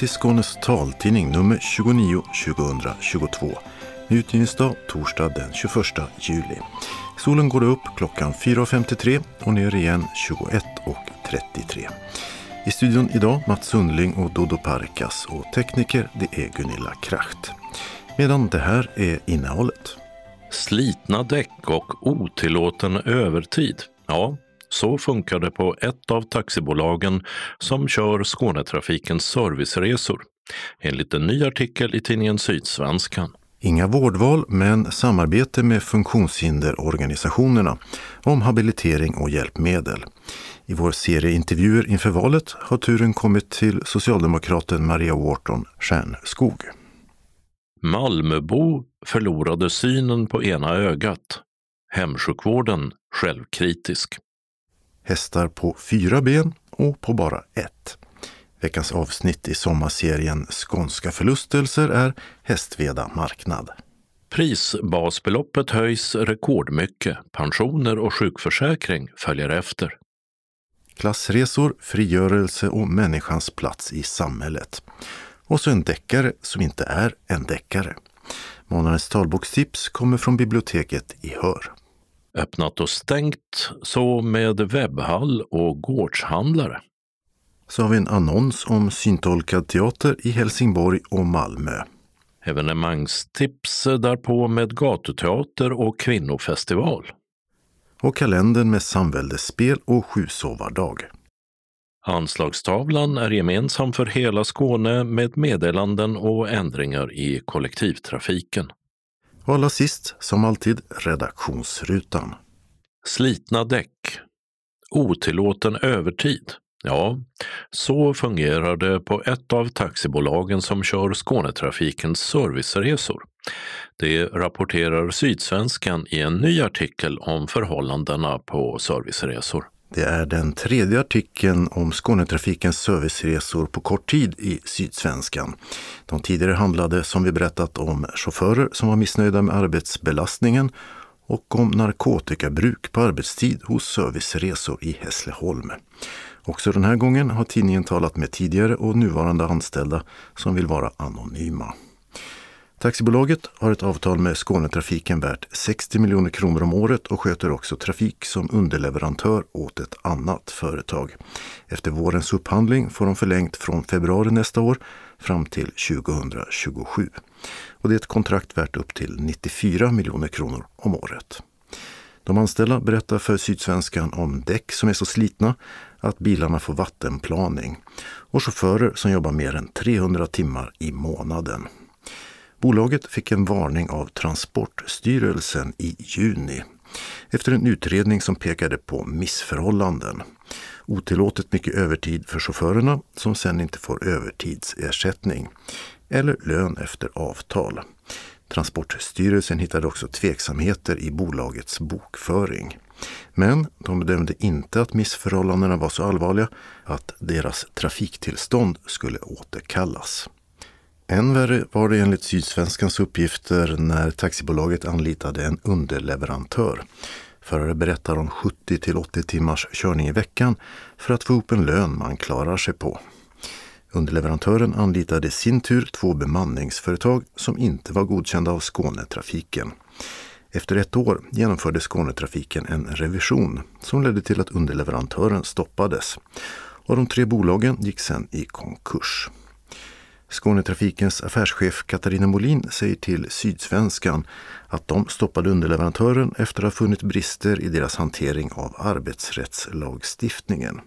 Välkommen till Skånes taltidning nummer 29 2022. Utgivningsdag torsdag den 21 juli. Solen går upp klockan 4.53 och ner igen 21.33. I studion idag Mats Sundling och Dodo Parkas och tekniker det är Gunilla Kracht. Medan det här är innehållet. Slitna däck och otillåten övertid. Ja, så funkar det på ett av taxibolagen som kör Skånetrafikens serviceresor, enligt en ny artikel i tidningen Sydsvenskan. Inga vårdval, men samarbete med funktionshinderorganisationerna om habilitering och hjälpmedel. I vår serie intervjuer inför valet har turen kommit till socialdemokraten Maria Wharton Stjärnskog. Malmöbo förlorade synen på ena ögat. Hemsjukvården självkritisk. Hästar på fyra ben och på bara ett. Veckans avsnitt i sommarserien Skånska förlustelser är Hästveda marknad. Prisbasbeloppet höjs rekordmycket. Pensioner och sjukförsäkring följer efter. Klassresor, frigörelse och människans plats i samhället. Och så en deckare som inte är en deckare. Månadens talbokstips kommer från biblioteket i Hör. Öppnat och stängt, så med webbhall och gårdshandlare. Så har vi en annons om syntolkad teater i Helsingborg och Malmö. Evenemangstips därpå med gatuteater och kvinnofestival. Och kalendern med samväldesspel och sjusovardag. Anslagstavlan är gemensam för hela Skåne med meddelanden och ändringar i kollektivtrafiken. Och allra sist, som alltid, redaktionsrutan. Slitna däck. Otillåten övertid. Ja, så fungerar det på ett av taxibolagen som kör Skånetrafikens serviceresor. Det rapporterar Sydsvenskan i en ny artikel om förhållandena på serviceresor. Det är den tredje artikeln om Skånetrafikens serviceresor på kort tid i Sydsvenskan. De tidigare handlade, som vi berättat, om chaufförer som var missnöjda med arbetsbelastningen och om narkotikabruk på arbetstid hos serviceresor i Hässleholm. Också den här gången har tidningen talat med tidigare och nuvarande anställda som vill vara anonyma. Taxibolaget har ett avtal med Skånetrafiken värt 60 miljoner kronor om året och sköter också trafik som underleverantör åt ett annat företag. Efter vårens upphandling får de förlängt från februari nästa år fram till 2027. Och det är ett kontrakt värt upp till 94 miljoner kronor om året. De anställda berättar för Sydsvenskan om däck som är så slitna att bilarna får vattenplaning och chaufförer som jobbar mer än 300 timmar i månaden. Bolaget fick en varning av Transportstyrelsen i juni efter en utredning som pekade på missförhållanden. Otillåtet mycket övertid för chaufförerna som sen inte får övertidsersättning eller lön efter avtal. Transportstyrelsen hittade också tveksamheter i bolagets bokföring. Men de bedömde inte att missförhållandena var så allvarliga att deras trafiktillstånd skulle återkallas. Än värre var det enligt Sydsvenskans uppgifter när taxibolaget anlitade en underleverantör. Förare berättar om 70 till 80 timmars körning i veckan för att få ihop en lön man klarar sig på. Underleverantören anlitade i sin tur två bemanningsföretag som inte var godkända av Skånetrafiken. Efter ett år genomförde Skånetrafiken en revision som ledde till att underleverantören stoppades. Och de tre bolagen gick sedan i konkurs. Skånetrafikens affärschef Katarina Molin säger till Sydsvenskan att de stoppade underleverantören efter att ha funnit brister i deras hantering av arbetsrättslagstiftningen.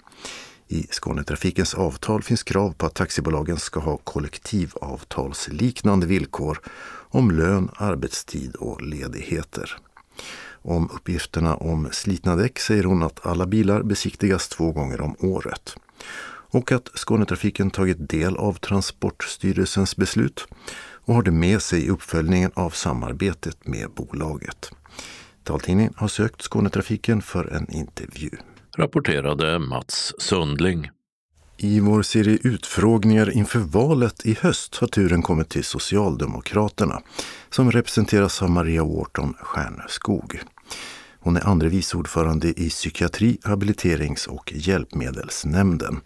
I Skånetrafikens avtal finns krav på att taxibolagen ska ha kollektivavtalsliknande villkor om lön, arbetstid och ledigheter. Om uppgifterna om slitna däck säger hon att alla bilar besiktigas två gånger om året och att Skånetrafiken tagit del av Transportstyrelsens beslut och har det med sig i uppföljningen av samarbetet med bolaget. Taltidningen har sökt Skånetrafiken för en intervju. Rapporterade Mats Sundling. I vår serie utfrågningar inför valet i höst har turen kommit till Socialdemokraterna som representeras av Maria Wharton Stjärnskog. Hon är andre vice ordförande i psykiatri, habiliterings och hjälpmedelsnämnden.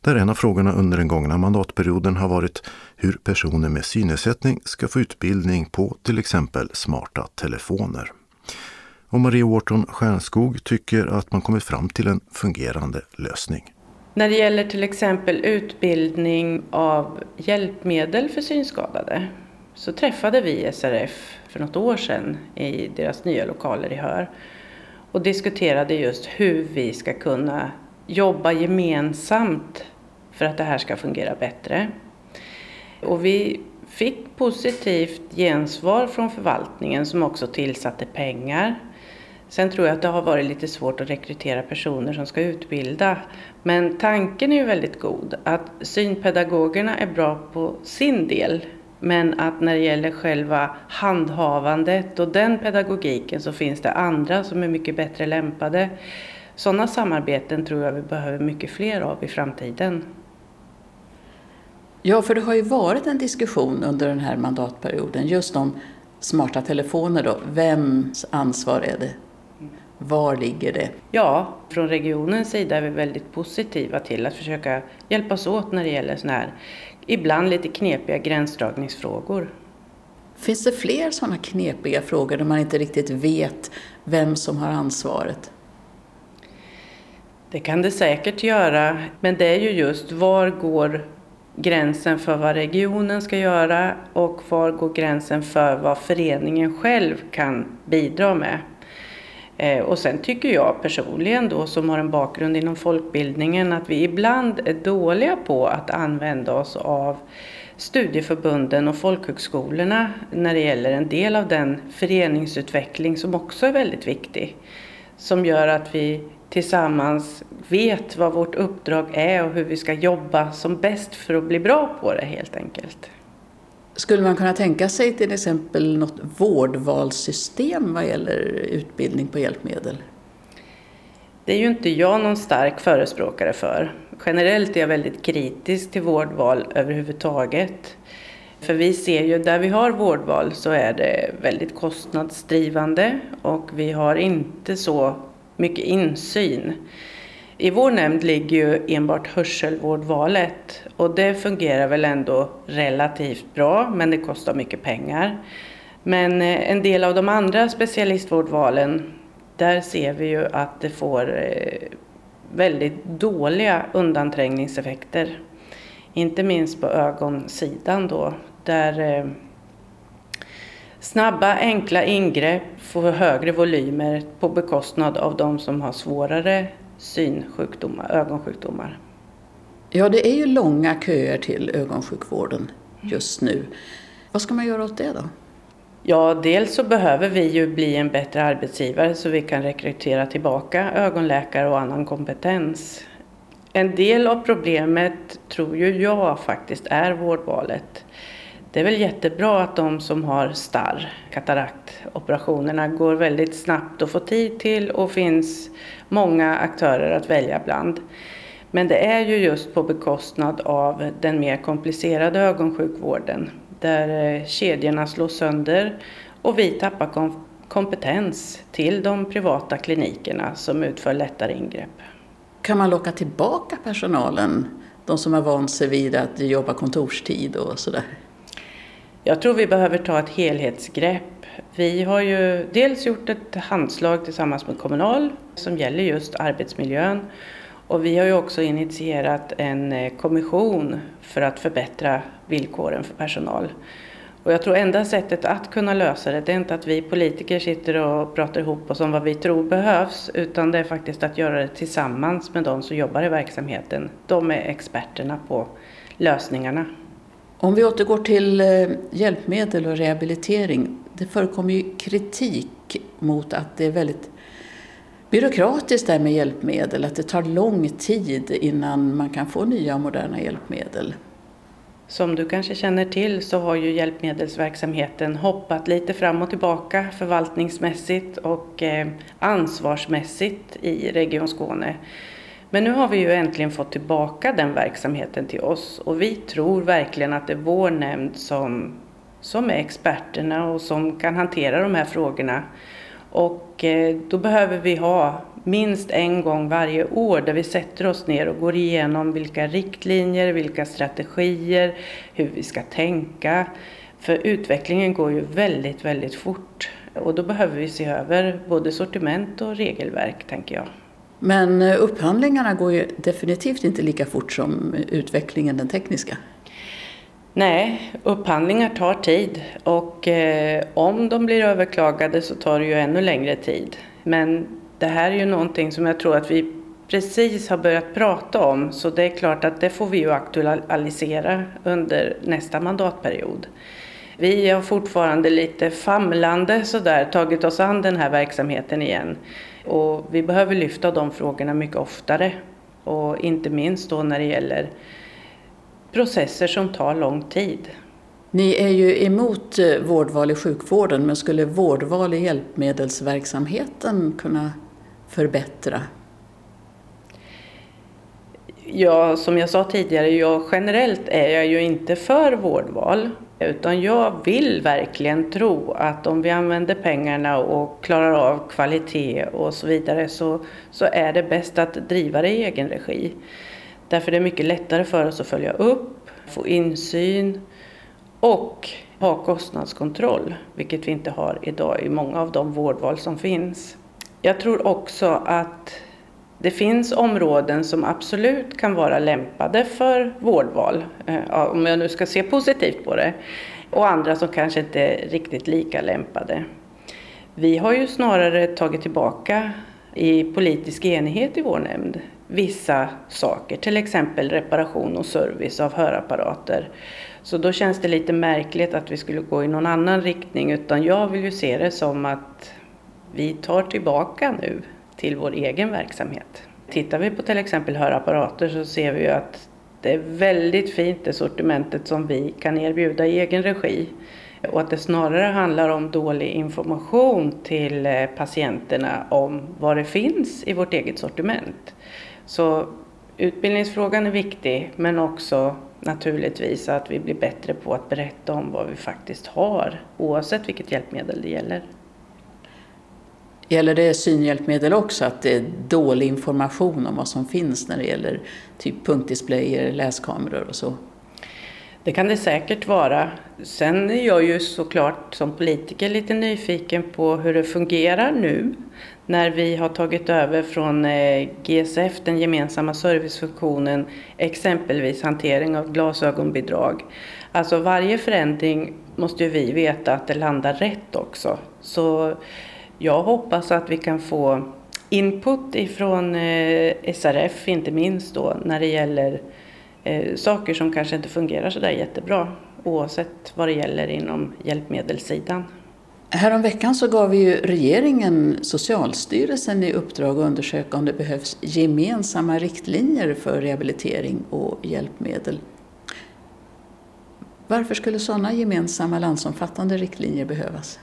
Där en av frågorna under den gångna mandatperioden har varit hur personer med synnedsättning ska få utbildning på till exempel smarta telefoner. Och Marie Wharton Stjärnskog tycker att man kommit fram till en fungerande lösning. När det gäller till exempel utbildning av hjälpmedel för synskadade så träffade vi SRF för något år sedan i deras nya lokaler i Hör och diskuterade just hur vi ska kunna jobba gemensamt för att det här ska fungera bättre. Och vi fick positivt gensvar från förvaltningen som också tillsatte pengar. Sen tror jag att det har varit lite svårt att rekrytera personer som ska utbilda. Men tanken är ju väldigt god, att synpedagogerna är bra på sin del men att när det gäller själva handhavandet och den pedagogiken så finns det andra som är mycket bättre lämpade. Sådana samarbeten tror jag vi behöver mycket fler av i framtiden. Ja, för det har ju varit en diskussion under den här mandatperioden just om smarta telefoner då. Vems ansvar är det? Var ligger det? Ja, från regionens sida är vi väldigt positiva till att försöka hjälpas åt när det gäller sådana här ibland lite knepiga gränsdragningsfrågor. Finns det fler sådana knepiga frågor där man inte riktigt vet vem som har ansvaret? Det kan det säkert göra, men det är ju just var går gränsen för vad regionen ska göra och var går gränsen för vad föreningen själv kan bidra med. Eh, och sen tycker jag personligen då som har en bakgrund inom folkbildningen att vi ibland är dåliga på att använda oss av studieförbunden och folkhögskolorna när det gäller en del av den föreningsutveckling som också är väldigt viktig. Som gör att vi tillsammans vet vad vårt uppdrag är och hur vi ska jobba som bäst för att bli bra på det helt enkelt. Skulle man kunna tänka sig till exempel något vårdvalssystem vad gäller utbildning på hjälpmedel? Det är ju inte jag någon stark förespråkare för. Generellt är jag väldigt kritisk till vårdval överhuvudtaget. För vi ser ju där vi har vårdval så är det väldigt kostnadsdrivande och vi har inte så mycket insyn. I vår nämnd ligger ju enbart hörselvårdvalet och det fungerar väl ändå relativt bra men det kostar mycket pengar. Men eh, en del av de andra specialistvårdvalen där ser vi ju att det får eh, väldigt dåliga undanträngningseffekter. Inte minst på ögonsidan då där eh, snabba enkla ingrepp får högre volymer på bekostnad av de som har svårare synsjukdomar, ögonsjukdomar. Ja, det är ju långa köer till ögonsjukvården just nu. Vad ska man göra åt det då? Ja, dels så behöver vi ju bli en bättre arbetsgivare så vi kan rekrytera tillbaka ögonläkare och annan kompetens. En del av problemet tror ju jag faktiskt är vårdvalet. Det är väl jättebra att de som har starr, kataraktoperationerna, går väldigt snabbt att få tid till och finns många aktörer att välja bland. Men det är ju just på bekostnad av den mer komplicerade ögonsjukvården där eh, kedjorna slås sönder och vi tappar kompetens till de privata klinikerna som utför lättare ingrepp. Kan man locka tillbaka personalen, de som har vant sig vid att jobba kontorstid och sådär? Jag tror vi behöver ta ett helhetsgrepp. Vi har ju dels gjort ett handslag tillsammans med Kommunal som gäller just arbetsmiljön och vi har ju också initierat en eh, kommission för att förbättra villkoren för personal. Och jag tror enda sättet att kunna lösa det, det är inte att vi politiker sitter och pratar ihop oss om vad vi tror behövs, utan det är faktiskt att göra det tillsammans med de som jobbar i verksamheten. De är experterna på lösningarna. Om vi återgår till eh, hjälpmedel och rehabilitering. Det förekommer ju kritik mot att det är väldigt byråkratiskt där med hjälpmedel, att det tar lång tid innan man kan få nya och moderna hjälpmedel. Som du kanske känner till så har ju hjälpmedelsverksamheten hoppat lite fram och tillbaka förvaltningsmässigt och eh, ansvarsmässigt i Region Skåne. Men nu har vi ju äntligen fått tillbaka den verksamheten till oss och vi tror verkligen att det är vår nämnd som, som är experterna och som kan hantera de här frågorna. Och eh, då behöver vi ha minst en gång varje år där vi sätter oss ner och går igenom vilka riktlinjer, vilka strategier, hur vi ska tänka. För utvecklingen går ju väldigt, väldigt fort och då behöver vi se över både sortiment och regelverk, tänker jag. Men eh, upphandlingarna går ju definitivt inte lika fort som utvecklingen, den tekniska. Nej, upphandlingar tar tid och eh, om de blir överklagade så tar det ju ännu längre tid. Men det här är ju någonting som jag tror att vi precis har börjat prata om så det är klart att det får vi ju aktualisera under nästa mandatperiod. Vi har fortfarande lite famlande sådär tagit oss an den här verksamheten igen. Och vi behöver lyfta de frågorna mycket oftare. Och inte minst då när det gäller processer som tar lång tid. Ni är ju emot eh, vårdval i sjukvården men skulle vårdval i hjälpmedelsverksamheten kunna förbättra? Ja, som jag sa tidigare, jag, generellt är jag ju inte för vårdval. Utan jag vill verkligen tro att om vi använder pengarna och klarar av kvalitet och så vidare så, så är det bäst att driva det i egen regi. Därför är det mycket lättare för oss att följa upp, få insyn och ha kostnadskontroll, vilket vi inte har idag i många av de vårdval som finns. Jag tror också att det finns områden som absolut kan vara lämpade för vårdval, eh, om jag nu ska se positivt på det, och andra som kanske inte är riktigt lika lämpade. Vi har ju snarare tagit tillbaka i politisk enighet i vår nämnd vissa saker, till exempel reparation och service av hörapparater. Så då känns det lite märkligt att vi skulle gå i någon annan riktning utan jag vill ju se det som att vi tar tillbaka nu till vår egen verksamhet. Tittar vi på till exempel hörapparater så ser vi ju att det är väldigt fint det sortimentet som vi kan erbjuda i egen regi. Och att det snarare handlar om dålig information till eh, patienterna om vad det finns i vårt eget sortiment. Så utbildningsfrågan är viktig men också naturligtvis att vi blir bättre på att berätta om vad vi faktiskt har oavsett vilket hjälpmedel det gäller. Gäller det synhjälpmedel också, att det är dålig information om vad som finns när det gäller typ punktdisplayer, läskameror och så? Det kan det säkert vara. Sen är jag ju såklart som politiker lite nyfiken på hur det fungerar nu när vi har tagit över från eh, GSF, den gemensamma servicefunktionen, exempelvis hantering av glasögonbidrag. Alltså varje förändring måste ju vi veta att det landar rätt också. Så jag hoppas att vi kan få input ifrån eh, SRF, inte minst då, när det gäller eh, saker som kanske inte fungerar så där jättebra, oavsett vad det gäller inom hjälpmedelssidan. Häromveckan så gav ju regeringen Socialstyrelsen i uppdrag att undersöka om det behövs gemensamma riktlinjer för rehabilitering och hjälpmedel. Varför skulle sådana gemensamma landsomfattande riktlinjer behövas?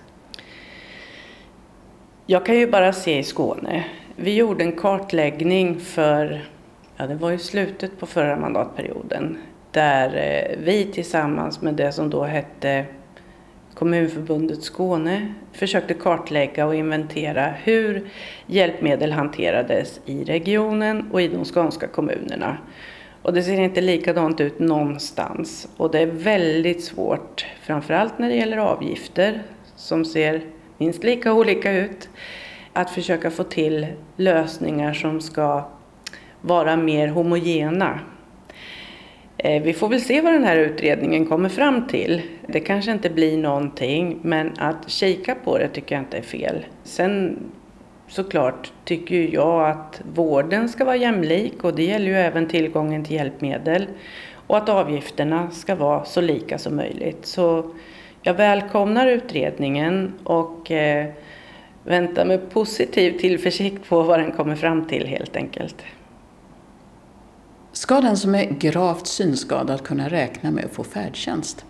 Jag kan ju bara se i Skåne. Vi gjorde en kartläggning för, ja det var i slutet på förra mandatperioden, där eh, vi tillsammans med det som då hette Kommunförbundet Skåne försökte kartlägga och inventera hur hjälpmedel hanterades i regionen och i de skånska kommunerna. Och det ser inte likadant ut någonstans. Och det är väldigt svårt, framförallt när det gäller avgifter som ser minst lika olika ut, att försöka få till lösningar som ska vara mer homogena. Eh, vi får väl se vad den här utredningen kommer fram till. Det kanske inte blir någonting, men att kika på det tycker jag inte är fel. Sen såklart tycker jag att vården ska vara jämlik och det gäller ju även tillgången till hjälpmedel och att avgifterna ska vara så lika som möjligt. Så jag välkomnar utredningen och eh, väntar med positiv tillförsikt på vad den kommer fram till helt enkelt. Ska den som är gravt synskadad kunna räkna med att få färdtjänst?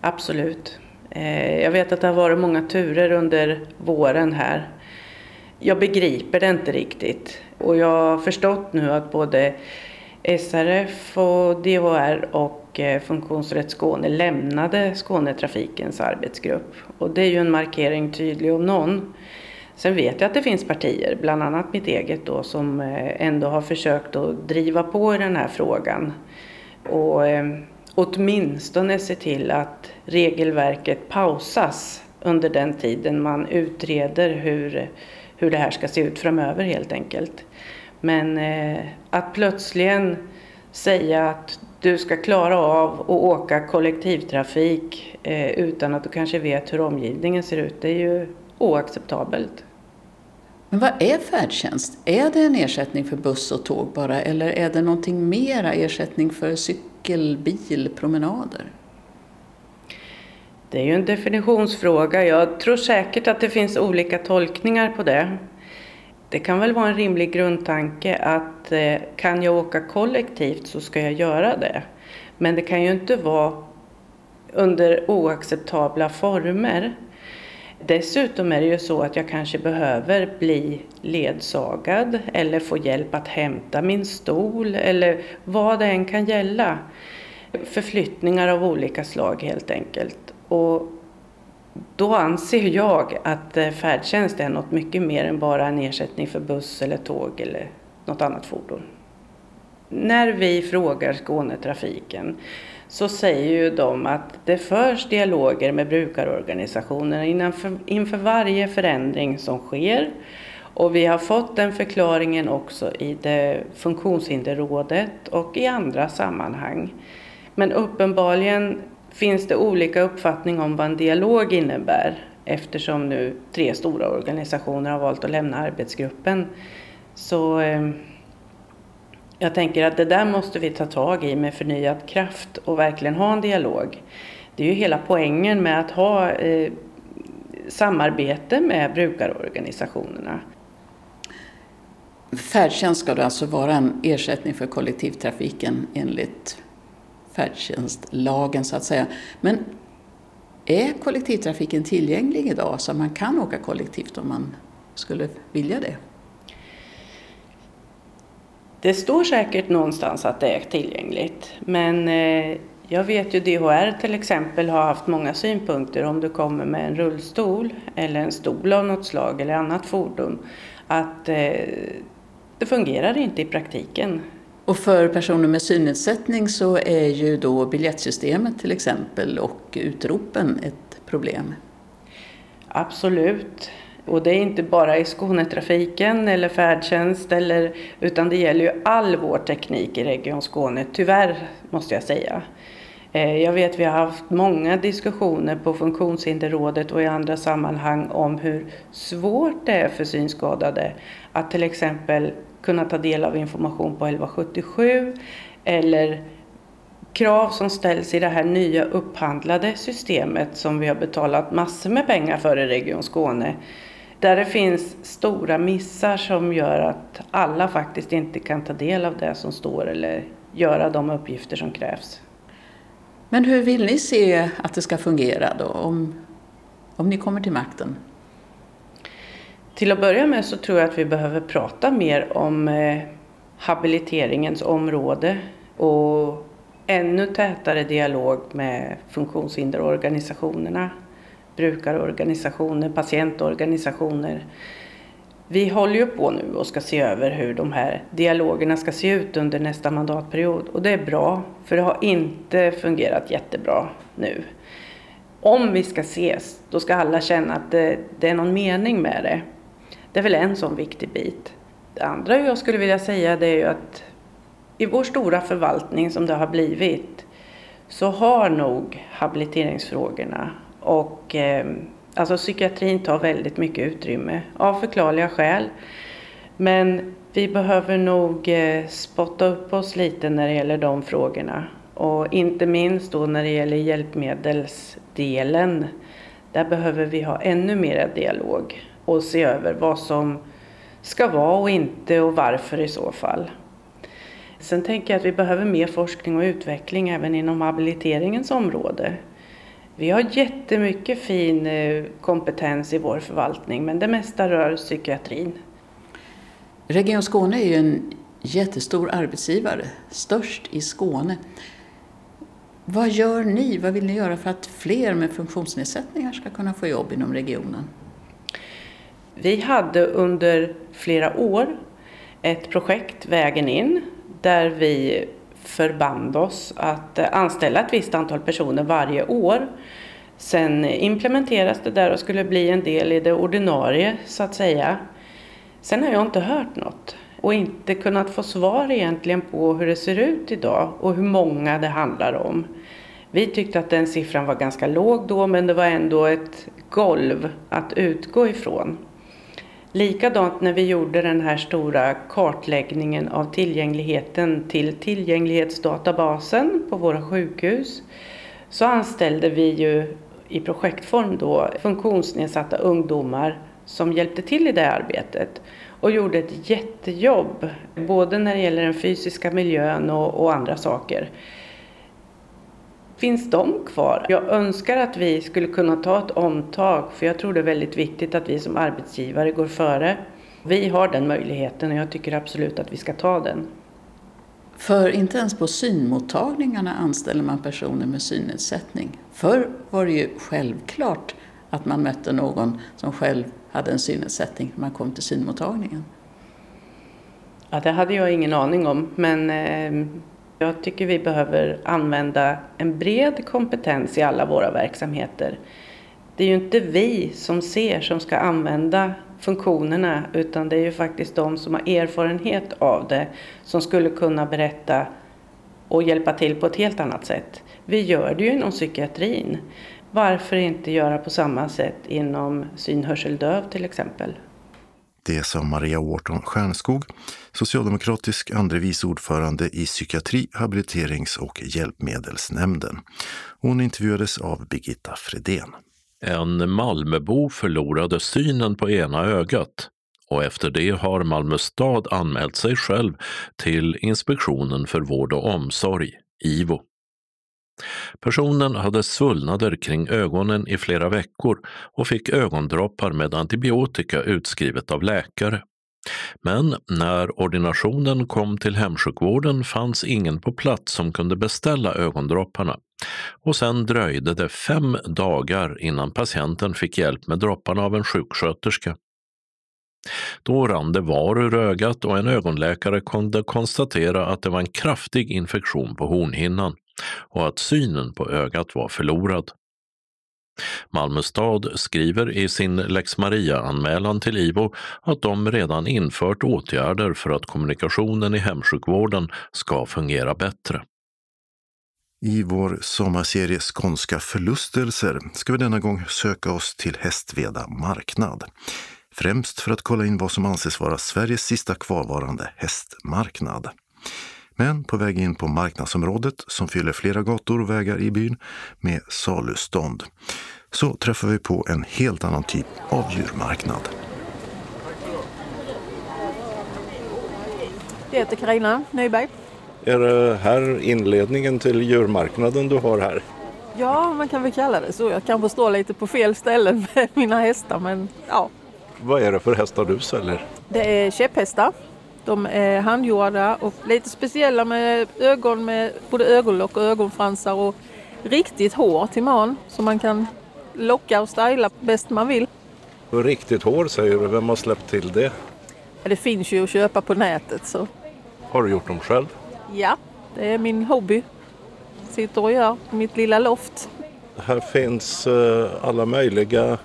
Absolut. Eh, jag vet att det har varit många turer under våren här. Jag begriper det inte riktigt och jag har förstått nu att både SRF och DHR och Eh, funktionsrätt Skåne lämnade Skånetrafikens arbetsgrupp. Och det är ju en markering tydlig om någon. Sen vet jag att det finns partier, bland annat mitt eget då, som eh, ändå har försökt att driva på i den här frågan. Och eh, åtminstone se till att regelverket pausas under den tiden man utreder hur, hur det här ska se ut framöver helt enkelt. Men eh, att plötsligen säga att du ska klara av att åka kollektivtrafik eh, utan att du kanske vet hur omgivningen ser ut, det är ju oacceptabelt. Men vad är färdtjänst? Är det en ersättning för buss och tåg bara eller är det någonting mera, ersättning för cykel, bil, promenader? Det är ju en definitionsfråga. Jag tror säkert att det finns olika tolkningar på det. Det kan väl vara en rimlig grundtanke att eh, kan jag åka kollektivt så ska jag göra det. Men det kan ju inte vara under oacceptabla former. Dessutom är det ju så att jag kanske behöver bli ledsagad eller få hjälp att hämta min stol eller vad det än kan gälla. Förflyttningar av olika slag helt enkelt. Och då anser jag att eh, färdtjänst är något mycket mer än bara en ersättning för buss eller tåg eller något annat fordon. När vi frågar Skånetrafiken så säger ju de att det förs dialoger med brukarorganisationerna inför, inför varje förändring som sker. Och vi har fått den förklaringen också i det funktionshinderrådet och i andra sammanhang. Men uppenbarligen finns det olika uppfattning om vad en dialog innebär eftersom nu tre stora organisationer har valt att lämna arbetsgruppen. Så eh, jag tänker att det där måste vi ta tag i med förnyad kraft och verkligen ha en dialog. Det är ju hela poängen med att ha eh, samarbete med brukarorganisationerna. Färdtjänst ska då alltså vara en ersättning för kollektivtrafiken enligt färdtjänstlagen så att säga. Men är kollektivtrafiken tillgänglig idag så man kan åka kollektivt om man skulle vilja det? Det står säkert någonstans att det är tillgängligt men eh, jag vet ju DHR till exempel har haft många synpunkter om du kommer med en rullstol eller en stol av något slag eller annat fordon att eh, det fungerar inte i praktiken. Och för personer med synnedsättning så är ju då biljettsystemet till exempel och utropen ett problem. Absolut. Och det är inte bara i Skånetrafiken eller färdtjänst eller, utan det gäller ju all vår teknik i Region Skåne, tyvärr måste jag säga. Eh, jag vet vi har haft många diskussioner på Funktionshinderrådet och i andra sammanhang om hur svårt det är för synskadade att till exempel kunna ta del av information på 1177 eller krav som ställs i det här nya upphandlade systemet som vi har betalat massor med pengar för i Region Skåne. Där det finns stora missar som gör att alla faktiskt inte kan ta del av det som står eller göra de uppgifter som krävs. Men hur vill ni se att det ska fungera då om, om ni kommer till makten? Till att börja med så tror jag att vi behöver prata mer om eh, habiliteringens område och ännu tätare dialog med funktionshinderorganisationerna, brukarorganisationer, patientorganisationer. Vi håller ju på nu och ska se över hur de här dialogerna ska se ut under nästa mandatperiod och det är bra för det har inte fungerat jättebra nu. Om vi ska ses, då ska alla känna att det, det är någon mening med det. Det är väl en sån viktig bit. Det andra jag skulle vilja säga det är ju att i vår stora förvaltning som det har blivit så har nog habiliteringsfrågorna och eh, alltså psykiatrin tar väldigt mycket utrymme av förklarliga skäl. Men vi behöver nog eh, spotta upp oss lite när det gäller de frågorna och inte minst då när det gäller hjälpmedelsdelen. Där behöver vi ha ännu mer dialog och se över vad som ska vara och inte och varför i så fall. Sen tänker jag att vi behöver mer forskning och utveckling även inom habiliteringens område. Vi har jättemycket fin eh, kompetens i vår förvaltning men det mesta rör psykiatrin. Region Skåne är ju en jättestor arbetsgivare, störst i Skåne. Vad gör ni, vad vill ni göra för att fler med funktionsnedsättningar ska kunna få jobb inom regionen? Vi hade under flera år ett projekt, Vägen in, där vi förband oss att eh, anställa ett visst antal personer varje år. Sen implementeras det där och skulle bli en del i det ordinarie så att säga. Sen har jag inte hört något och inte kunnat få svar egentligen på hur det ser ut idag och hur många det handlar om. Vi tyckte att den siffran var ganska låg då men det var ändå ett golv att utgå ifrån. Likadant när vi gjorde den här stora kartläggningen av tillgängligheten till tillgänglighetsdatabasen på våra sjukhus så anställde vi ju i projektform då funktionsnedsatta ungdomar som hjälpte till i det arbetet och gjorde ett jättejobb både när det gäller den fysiska miljön och, och andra saker. Finns de kvar? Jag önskar att vi skulle kunna ta ett omtag för jag tror det är väldigt viktigt att vi som arbetsgivare går före. Vi har den möjligheten och jag tycker absolut att vi ska ta den. För inte ens på synmottagningarna anställer man personer med synnedsättning. Förr var det ju självklart att man mötte någon som själv hade en synnedsättning när man kom till synmottagningen. Ja, det hade jag ingen aning om, men eh, jag tycker vi behöver använda en bred kompetens i alla våra verksamheter. Det är ju inte vi som ser som ska använda funktionerna utan det är ju faktiskt de som har erfarenhet av det som skulle kunna berätta och hjälpa till på ett helt annat sätt. Vi gör det ju inom psykiatrin. Varför inte göra på samma sätt inom synhörseldöv till exempel? Det sa Maria Wharton Stjärnskog, socialdemokratisk andre vice ordförande i psykiatri, habiliterings och hjälpmedelsnämnden. Hon intervjuades av Birgitta Fredén. En Malmöbo förlorade synen på ena ögat och efter det har Malmö stad anmält sig själv till Inspektionen för vård och omsorg, IVO. Personen hade svullnader kring ögonen i flera veckor och fick ögondroppar med antibiotika utskrivet av läkare. Men när ordinationen kom till hemsjukvården fanns ingen på plats som kunde beställa ögondropparna. Och sen dröjde det fem dagar innan patienten fick hjälp med dropparna av en sjuksköterska. Då rann det var ur ögat och en ögonläkare kunde konstatera att det var en kraftig infektion på hornhinnan och att synen på ögat var förlorad. Malmö stad skriver i sin lex Maria-anmälan till IVO att de redan infört åtgärder för att kommunikationen i hemsjukvården ska fungera bättre. I vår sommarserie Skånska förlustelser ska vi denna gång söka oss till Hästveda marknad. Främst för att kolla in vad som anses vara Sveriges sista kvarvarande hästmarknad. Men på väg in på marknadsområdet som fyller flera gator och vägar i byn med salustånd så träffar vi på en helt annan typ av djurmarknad. Jag heter Karina Nyberg. Är det här inledningen till djurmarknaden du har här? Ja, man kan väl kalla det så. Jag kanske står lite på fel ställen med mina hästar, men ja. Vad är det för hästar du säljer? Det är käpphästar de är handgjorda och lite speciella med ögon med både ögonlock och ögonfransar och riktigt hår till man så man kan locka och styla bäst man vill. Och riktigt hår säger du, vem har släppt till det? Ja, det finns ju att köpa på nätet. Så. Har du gjort dem själv? Ja, det är min hobby. Sitter och gör på mitt lilla loft. Här finns uh, alla möjliga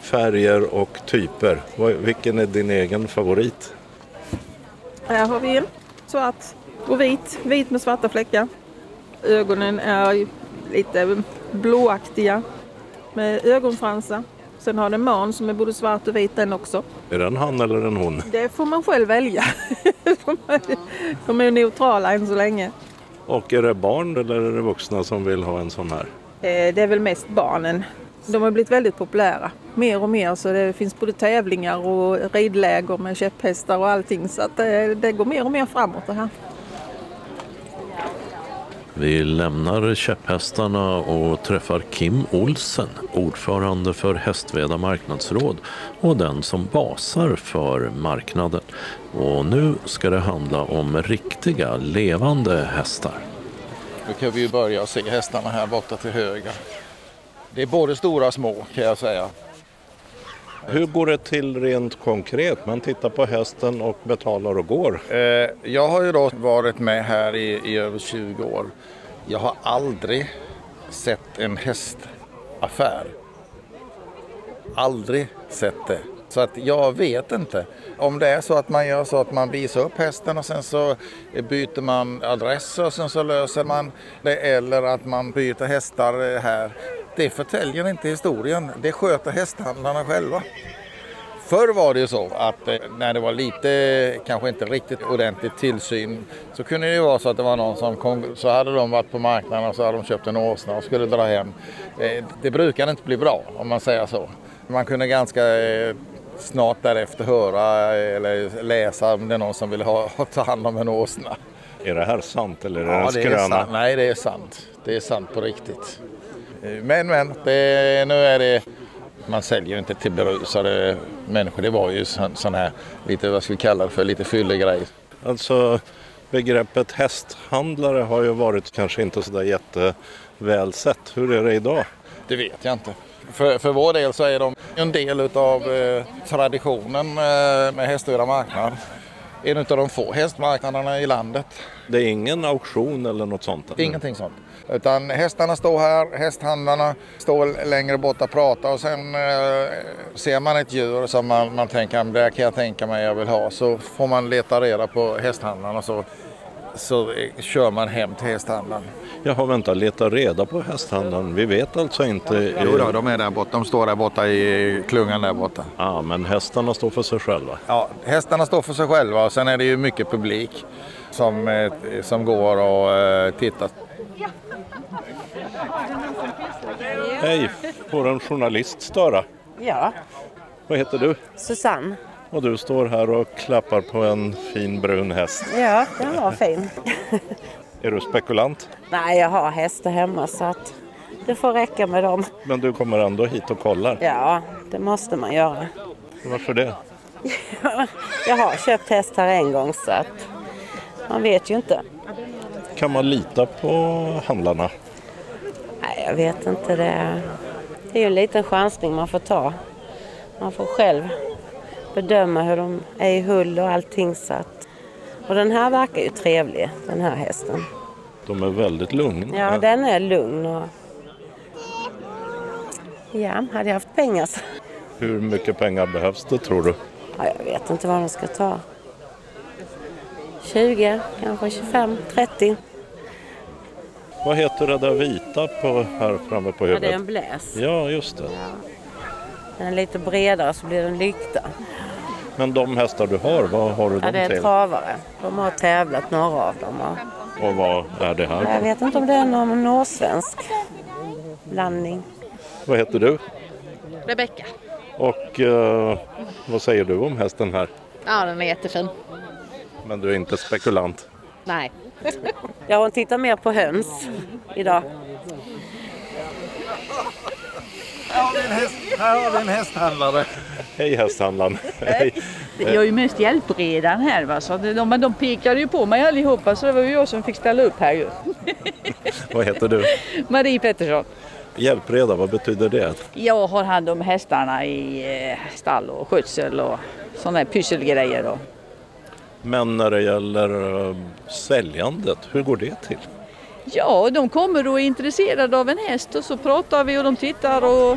färger och typer. Vilken är din egen favorit? Här har vi en svart och vit, vit med svarta fläckar. Ögonen är lite blåaktiga med ögonfransar. Sen har den man som är både svart och vit den också. Är det en han eller en hon? Det får man själv välja. De är neutrala än så länge. Och är det barn eller är det vuxna som vill ha en sån här? Eh, det är väl mest barnen. De har blivit väldigt populära. Mer och mer så det finns både tävlingar och ridläger med käpphästar och allting så att det, det går mer och mer framåt det här. Vi lämnar käpphästarna och träffar Kim Olsen, ordförande för Hästveda marknadsråd och den som basar för marknaden. Och nu ska det handla om riktiga, levande hästar. Nu kan vi börja se hästarna här borta till höger. Det är både stora och små kan jag säga. Hur går det till rent konkret? Man tittar på hästen och betalar och går. Eh, jag har ju då varit med här i, i över 20 år. Jag har aldrig sett en hästaffär. Aldrig sett det. Så att jag vet inte. Om det är så att man gör så att man visar upp hästen och sen så byter man adress och sen så löser man det eller att man byter hästar här. Det förtäljer inte historien. Det sköter hästhandlarna själva. Förr var det ju så att eh, när det var lite, kanske inte riktigt ordentligt tillsyn så kunde det ju vara så att det var någon som kom, så hade de varit på marknaden och så hade de köpt en åsna och skulle dra hem. Eh, Det brukar inte bli bra om man säger så. Man kunde ganska eh, snart därefter höra eller läsa om det är någon som vill ha, ta hand om en åsna. Är det här sant eller är det Ja, en det är skröna? sant. Nej, det är sant. Det är sant på riktigt. Men, men, det, nu är det... Man säljer ju inte till berusade människor. Det var ju sån, här, lite vad ska vi kalla det för, lite fyllig grej. Alltså begreppet hästhandlare har ju varit kanske inte sådär jätteväl sett. Hur är det idag? Det vet jag inte. För, för vår del så är de en del utav eh, traditionen eh, med Hästöra marknad. En av de få hästmarknaderna i landet. Det är ingen auktion eller något sånt? eller? Ingenting sånt. Utan hästarna står här, hästhandlarna står längre bort och pratar och sen eh, ser man ett djur som man, man tänker det kan jag tänka mig jag vill ha så får man leta reda på hästhandlarna och så, så eh, kör man hem till hästhandlaren. Jaha, vänta, leta reda på hästhandlaren. Vi vet alltså inte... Jo då, de är där borta. De står där borta i klungan där borta. Ja, men hästarna står för sig själva. Ja, hästarna står för sig själva och sen är det ju mycket publik som, eh, som går och eh, tittar. Hej, får en journalist störa? Ja, Vad heter du? Susanne. Och du står här och klappar på en fin brun häst. Ja, den var fin. Är du spekulant? Nej, jag har hästar hemma så att det får räcka med dem. Men du kommer ändå hit och kollar. Ja, det måste man göra. Varför det? Jag har köpt häst här en gång så att man vet ju inte. Kan man lita på handlarna? Nej, jag vet inte. Det, det är ju en liten chansning man får ta. Man får själv bedöma hur de är i hull och allting. Så att, och den här verkar ju trevlig, den här hästen. De är väldigt lugna. Ja, den är lugn och... Ja, hade jag haft pengar så... Hur mycket pengar behövs det tror du? Ja, jag vet inte vad de ska ta. 20, kanske 25, 30. Vad heter det där vita på, här framme på Ja, huvudet? det är en bläs. Ja, just det. Den är lite bredare så blir den lykta. Men de hästar du har, vad har du Ja, dem det är till? travare. De har tävlat, några av dem. Och Och vad är det jag här? vet inte om det är någon norrsvensk blandning. Vad heter du? Rebecka. Och eh, vad säger du om hästen här? Ja, den är jättefin. Men du är inte spekulant? Nej. Ja, hon tittar mer på höns idag. Här har vi en hästhandlare. Hej hästhandlaren! Hej! Jag är ju mest hjälpredan här va, så de, men de pekade ju på mig allihopa så det var ju jag som fick ställa upp här ju. Vad heter du? Marie Pettersson. Hjälpreda, vad betyder det? Jag har hand om hästarna i eh, stall och skötsel och sådana här pysselgrejer. Och. Men när det gäller eh, säljandet, hur går det till? Ja, de kommer och är intresserade av en häst och så pratar vi och de tittar och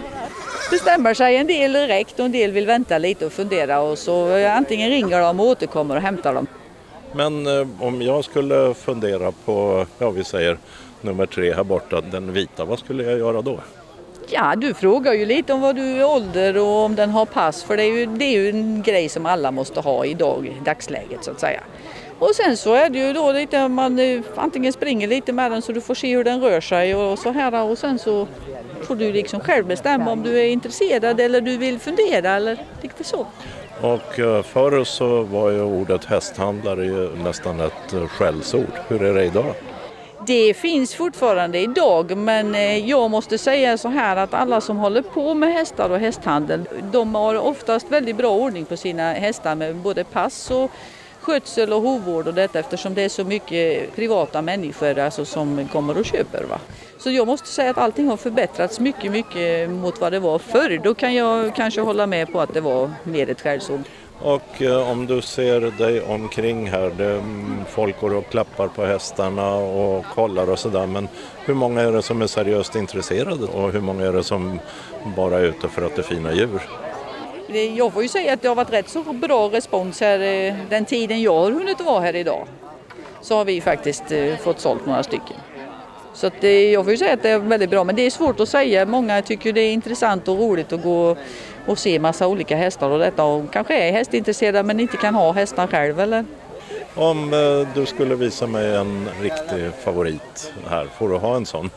bestämmer sig. En del direkt och en del vill vänta lite och fundera och så eh, antingen ringer de och återkommer och hämtar dem. Men eh, om jag skulle fundera på, ja vi säger nummer tre här borta, den vita, vad skulle jag göra då? Ja, du frågar ju lite om vad du är ålder och om den har pass för det är ju, det är ju en grej som alla måste ha idag i dagsläget så att säga. Och sen så är det ju då lite man eh, antingen springer lite med den så du får se hur den rör sig och så här och sen så får du liksom själv bestämma om du är intresserad eller du vill fundera eller lite så. Och eh, förr så var ju ordet hästhandlare ju nästan ett eh, skällsord. Hur är det idag? Det finns fortfarande idag men eh, jag måste säga så här att alla som håller på med hästar och hästhandel de har oftast väldigt bra ordning på sina hästar med både pass och skötsel och hovvård och detta eftersom det är så mycket privata människor alltså, som kommer och köper. Va? Så jag måste säga att allting har förbättrats mycket, mycket mot vad det var förr. Då kan jag kanske hålla med på att det var mer ett skällsord. Och eh, om du ser dig omkring här, det, mm, folk går och klappar på hästarna och kollar och sådär. Men hur många är det som är seriöst intresserade och hur många är det som bara är ute för att det är fina djur? Jag får ju säga att det har varit rätt så bra respons här eh, den tiden jag har hunnit vara här idag. Så har vi faktiskt eh, fått sålt några stycken. Så att det, jag får ju säga att det är väldigt bra men det är svårt att säga. Många tycker det är intressant och roligt att gå och se massa olika hästar och detta och kanske är hästintresserade men inte kan ha hästar själv eller? Om eh, du skulle visa mig en riktig favorit här, får du ha en sån?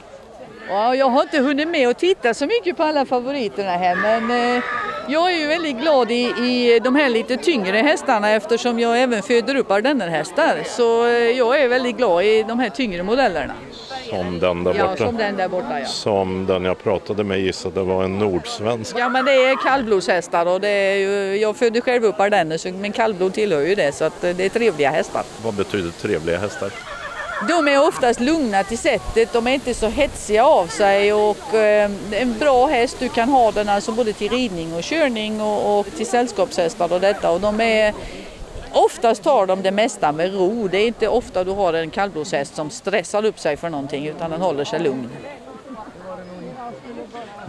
Ja, jag har inte hunnit med att titta så mycket på alla favoriterna här men eh, jag är ju väldigt glad i, i de här lite tyngre hästarna eftersom jag även föder upp ardennerhästar. Så eh, jag är väldigt glad i de här tyngre modellerna. Som den där Ja, borta? som den där borta ja. Som den jag pratade med gissade var en nordsvensk. Ja men det är kallblodshästar och det är ju, jag födde själv upp ardenner så men kallblod tillhör ju det så att eh, det är trevliga hästar. Vad betyder trevliga hästar? De är oftast lugna till sättet, de är inte så hetsiga av sig och eh, en bra häst, du kan ha den alltså både till ridning och körning och, och till sällskapshästar och detta och de är Oftast tar de det mesta med ro. Det är inte ofta du har en kallblodshäst som stressar upp sig för någonting utan den håller sig lugn.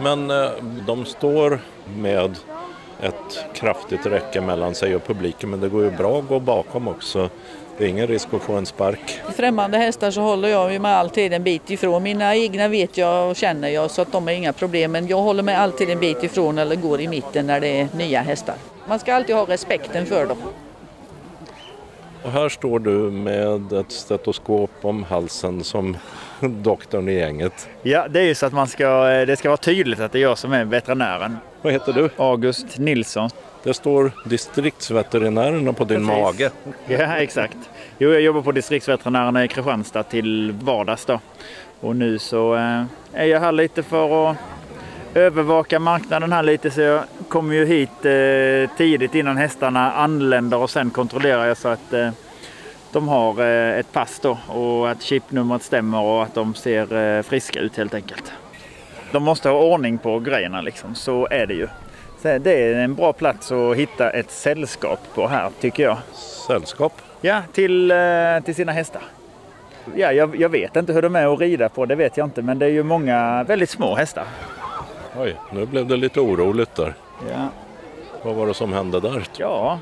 Men eh, de står med ett kraftigt räcke mellan sig och publiken men det går ju bra att gå bakom också. Det är ingen risk att få en spark. I främmande hästar så håller jag ju mig alltid en bit ifrån. Mina egna vet jag och känner jag så att de är inga problem. Men jag håller mig alltid en bit ifrån eller går i mitten när det är nya hästar. Man ska alltid ha respekten för dem. Och här står du med ett stetoskop om halsen som doktorn i gänget. Ja, det är ju så att man ska, det ska vara tydligt att det är jag som är veterinären. Vad heter du? August Nilsson. Det står distriktsveterinärerna på din Precis. mage. Ja, exakt. Jo, jag jobbar på distriktsveterinärerna i Kristianstad till vardags då. Och nu så eh, är jag här lite för att övervaka marknaden här lite så jag kommer ju hit eh, tidigt innan hästarna anländer och sen kontrollerar jag så att eh, de har eh, ett pass då och att chipnumret stämmer och att de ser friska ut helt enkelt. De måste ha ordning på grejerna liksom, så är det ju. Så det är en bra plats att hitta ett sällskap på här tycker jag. Sällskap? Ja, till, eh, till sina hästar. Ja, jag, jag vet inte hur de är att rida på, det vet jag inte, men det är ju många väldigt små hästar. Oj, nu blev det lite oroligt där. Ja. Vad var det som hände där? Ja,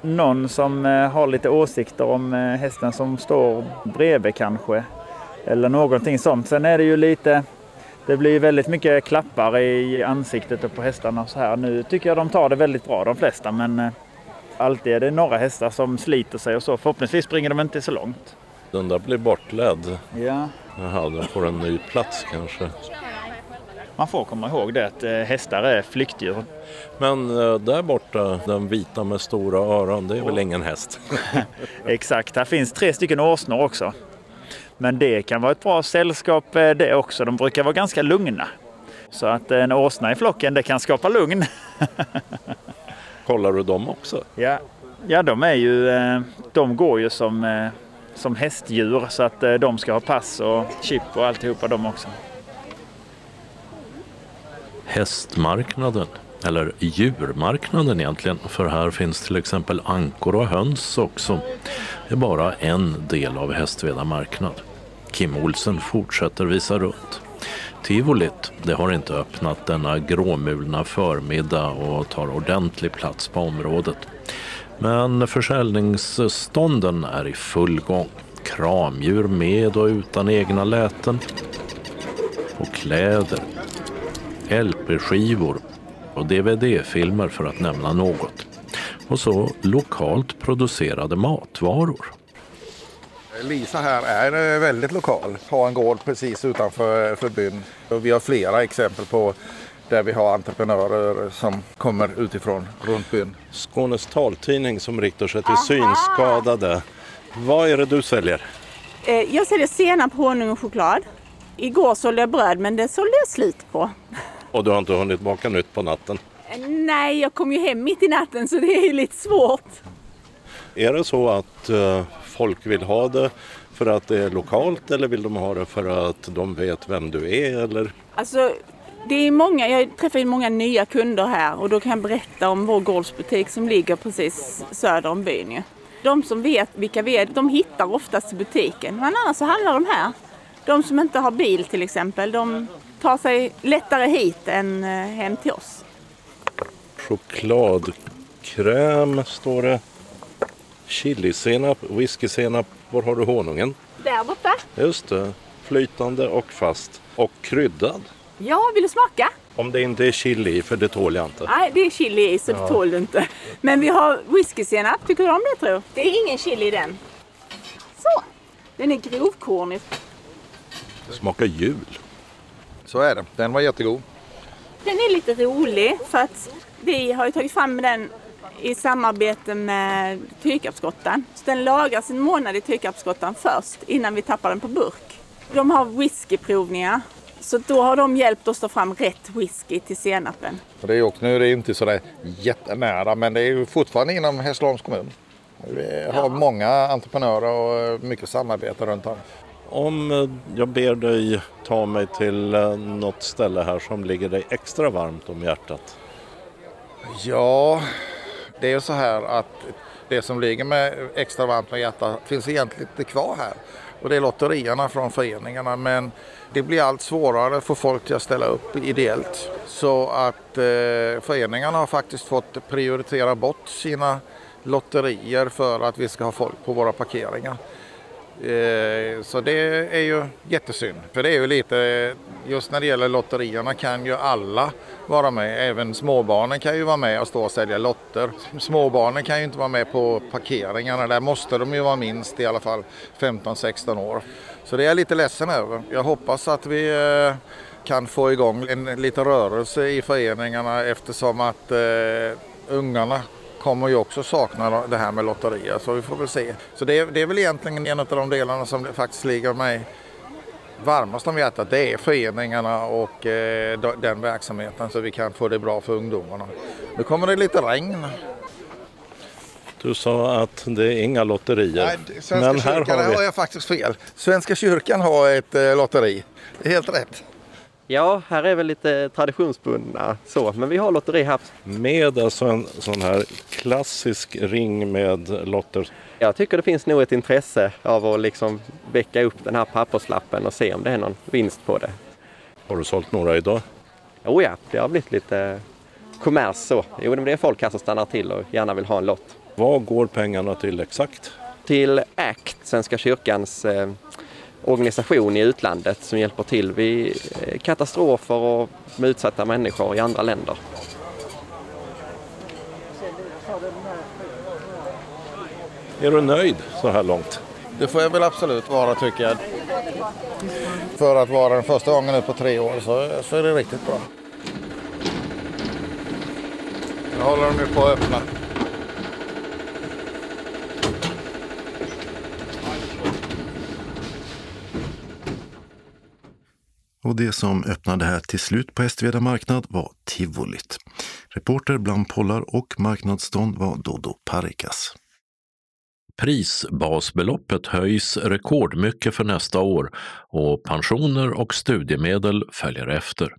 någon som eh, har lite åsikter om eh, hästen som står bredvid kanske. Eller någonting sånt. Sen är det ju lite, det blir väldigt mycket klappar i ansiktet och på hästarna och så här. Nu tycker jag de tar det väldigt bra de flesta men eh, alltid är det några hästar som sliter sig och så. Förhoppningsvis springer de inte så långt. Den där blir bortledd. Ja. Jaha, den får en ny plats kanske. Man får komma ihåg det att eh, hästar är flyktdjur. Men eh, där borta, den vita med stora öron, det är väl ingen häst? Exakt, här finns tre stycken åsnor också. Men det kan vara ett bra sällskap eh, det också. De brukar vara ganska lugna. Så att en åsna i flocken, det kan skapa lugn. Kollar du dem också? Ja, ja de är ju, eh, de går ju som, eh, som hästdjur så att de ska ha pass och chip och alltihopa de också. Hästmarknaden, eller djurmarknaden egentligen, för här finns till exempel ankor och höns också. Det är bara en del av Hästveda marknad. Kim Olsen fortsätter visa runt. Tivolit, det har inte öppnat denna gråmulna förmiddag och tar ordentlig plats på området. Men försäljningsstånden är i full gång. Kramdjur med och utan egna läten. Och kläder, LP-skivor och DVD-filmer för att nämna något. Och så lokalt producerade matvaror. Lisa här är eh, väldigt lokal. Har en gård precis utanför för byn. Och vi har flera exempel på där vi har entreprenörer som kommer utifrån runt byn. Skånes taltidning som riktar sig till synskadade. Vad är det du säljer? Eh, Jag säljer senap, honung och choklad. Igår sålde jag bröd men det sålde jag slut på. Och du har inte hunnit baka nytt på natten? Eh, Nej, jag kom ju hem mitt i natten så det är ju lite svårt. Är det så att eh, folk vill ha det för att det är lokalt eller vill de ha det för att de vet vem du är? Eller? Alltså, det är många, jag träffar ju många nya kunder här och då kan jag berätta om vår gårdsbutik som ligger precis söder om byn. ju. De som vet vilka vi är, de hittar oftast butiken. Men annars så handlar de här. De som inte har bil till exempel, de tar sig lättare hit än eh, hem till oss. Chokladkräm står det. Chilisenap, whiskysenap. Var har du honungen? Där borta. Just det. Flytande och fast. Och kryddad. Ja, vill du smaka? Om det inte är chili för det tål jag inte. Nej, det är chili i så det Ja. tål du inte. Men vi har whiskysenap, tycker du om det tror Det är ingen chili i den. Så, den är grovkornig. Smakar jul. Så är det. Den var jättegod. Den är lite rolig för att vi har ju tagit fram den i samarbete med Tyrkarpsgrottan. Så den lagras en månad i Tyrkarpsgrottan först innan vi tappar den på burk. De har whiskyprovningar så då har de hjälpt oss att ta fram rätt whisky till senapen. Och det är också, nu är det inte sådär jättenära men det är ju fortfarande inom Hässleholms kommun. Vi har många entreprenörer och mycket samarbete runt om. Om eh, jag ber dig ta mig till eh, något ställe här som ligger dig extra varmt om hjärtat. Ja, det är ju så här att det som ligger med extra varmt med hjärtat finns egentligen inte kvar här. Och det är lotterierna från föreningarna men det blir allt svårare att få folk till att ställa upp ideellt. Så att eh, föreningarna har faktiskt fått prioritera bort sina lotterier för att vi ska ha folk på våra parkeringar. Eh, så det är ju jättesynd. För det är ju lite, just när det gäller lotterierna kan ju alla vara med. Även småbarnen kan ju vara med och stå och sälja lotter. Småbarnen kan ju inte vara med på parkeringarna. Där måste de ju vara minst i alla fall 15-16 år. Så det är jag lite ledsen över. Jag hoppas att vi eh, kan få igång en liten rörelse i föreningarna eftersom att eh, ungarna kommer ju också sakna det här med lotterier så vi får väl se. Så det är, det är väl egentligen en av de delarna som faktiskt ligger mig varmast om hjärtat. Det är föreningarna och eh, den verksamheten så vi kan få det bra för ungdomarna. Nu kommer det lite regn. Du sa att det är inga lotterier. Nej, Svenska Men här kyrkan, har där har vi... jag faktiskt fel. Svenska kyrkan har ett eh, lotteri. Det är helt rätt. Ja, här är väl lite traditionsbundna så, men vi har lotteri här. Med alltså en sån här klassisk ring med lotter. Jag tycker det finns nog ett intresse av att liksom väcka upp den här papperslappen och se om det är någon vinst på det. Har du sålt några idag? Oh ja, det har blivit lite kommers så. Jo, men det är folk här som stannar till och gärna vill ha en lott. Vad går pengarna till exakt? Till ACT, Svenska kyrkans eh, organisation i utlandet som hjälper till vid eh, katastrofer och med utsatta människor i andra länder. Är du nöjd så här långt? Det får jag väl absolut vara tycker jag. För att vara den första gången nu på tre år så, så är det riktigt bra. Nu håller de ju på att öppna. Och det som öppnade här till slut på Hästveda marknad var tivolit. Reporter bland pollar och marknadsstånd var Dodo Parikas. Prisbasbeloppet höjs rekordmycket för nästa år och pensioner och studiemedel följer efter.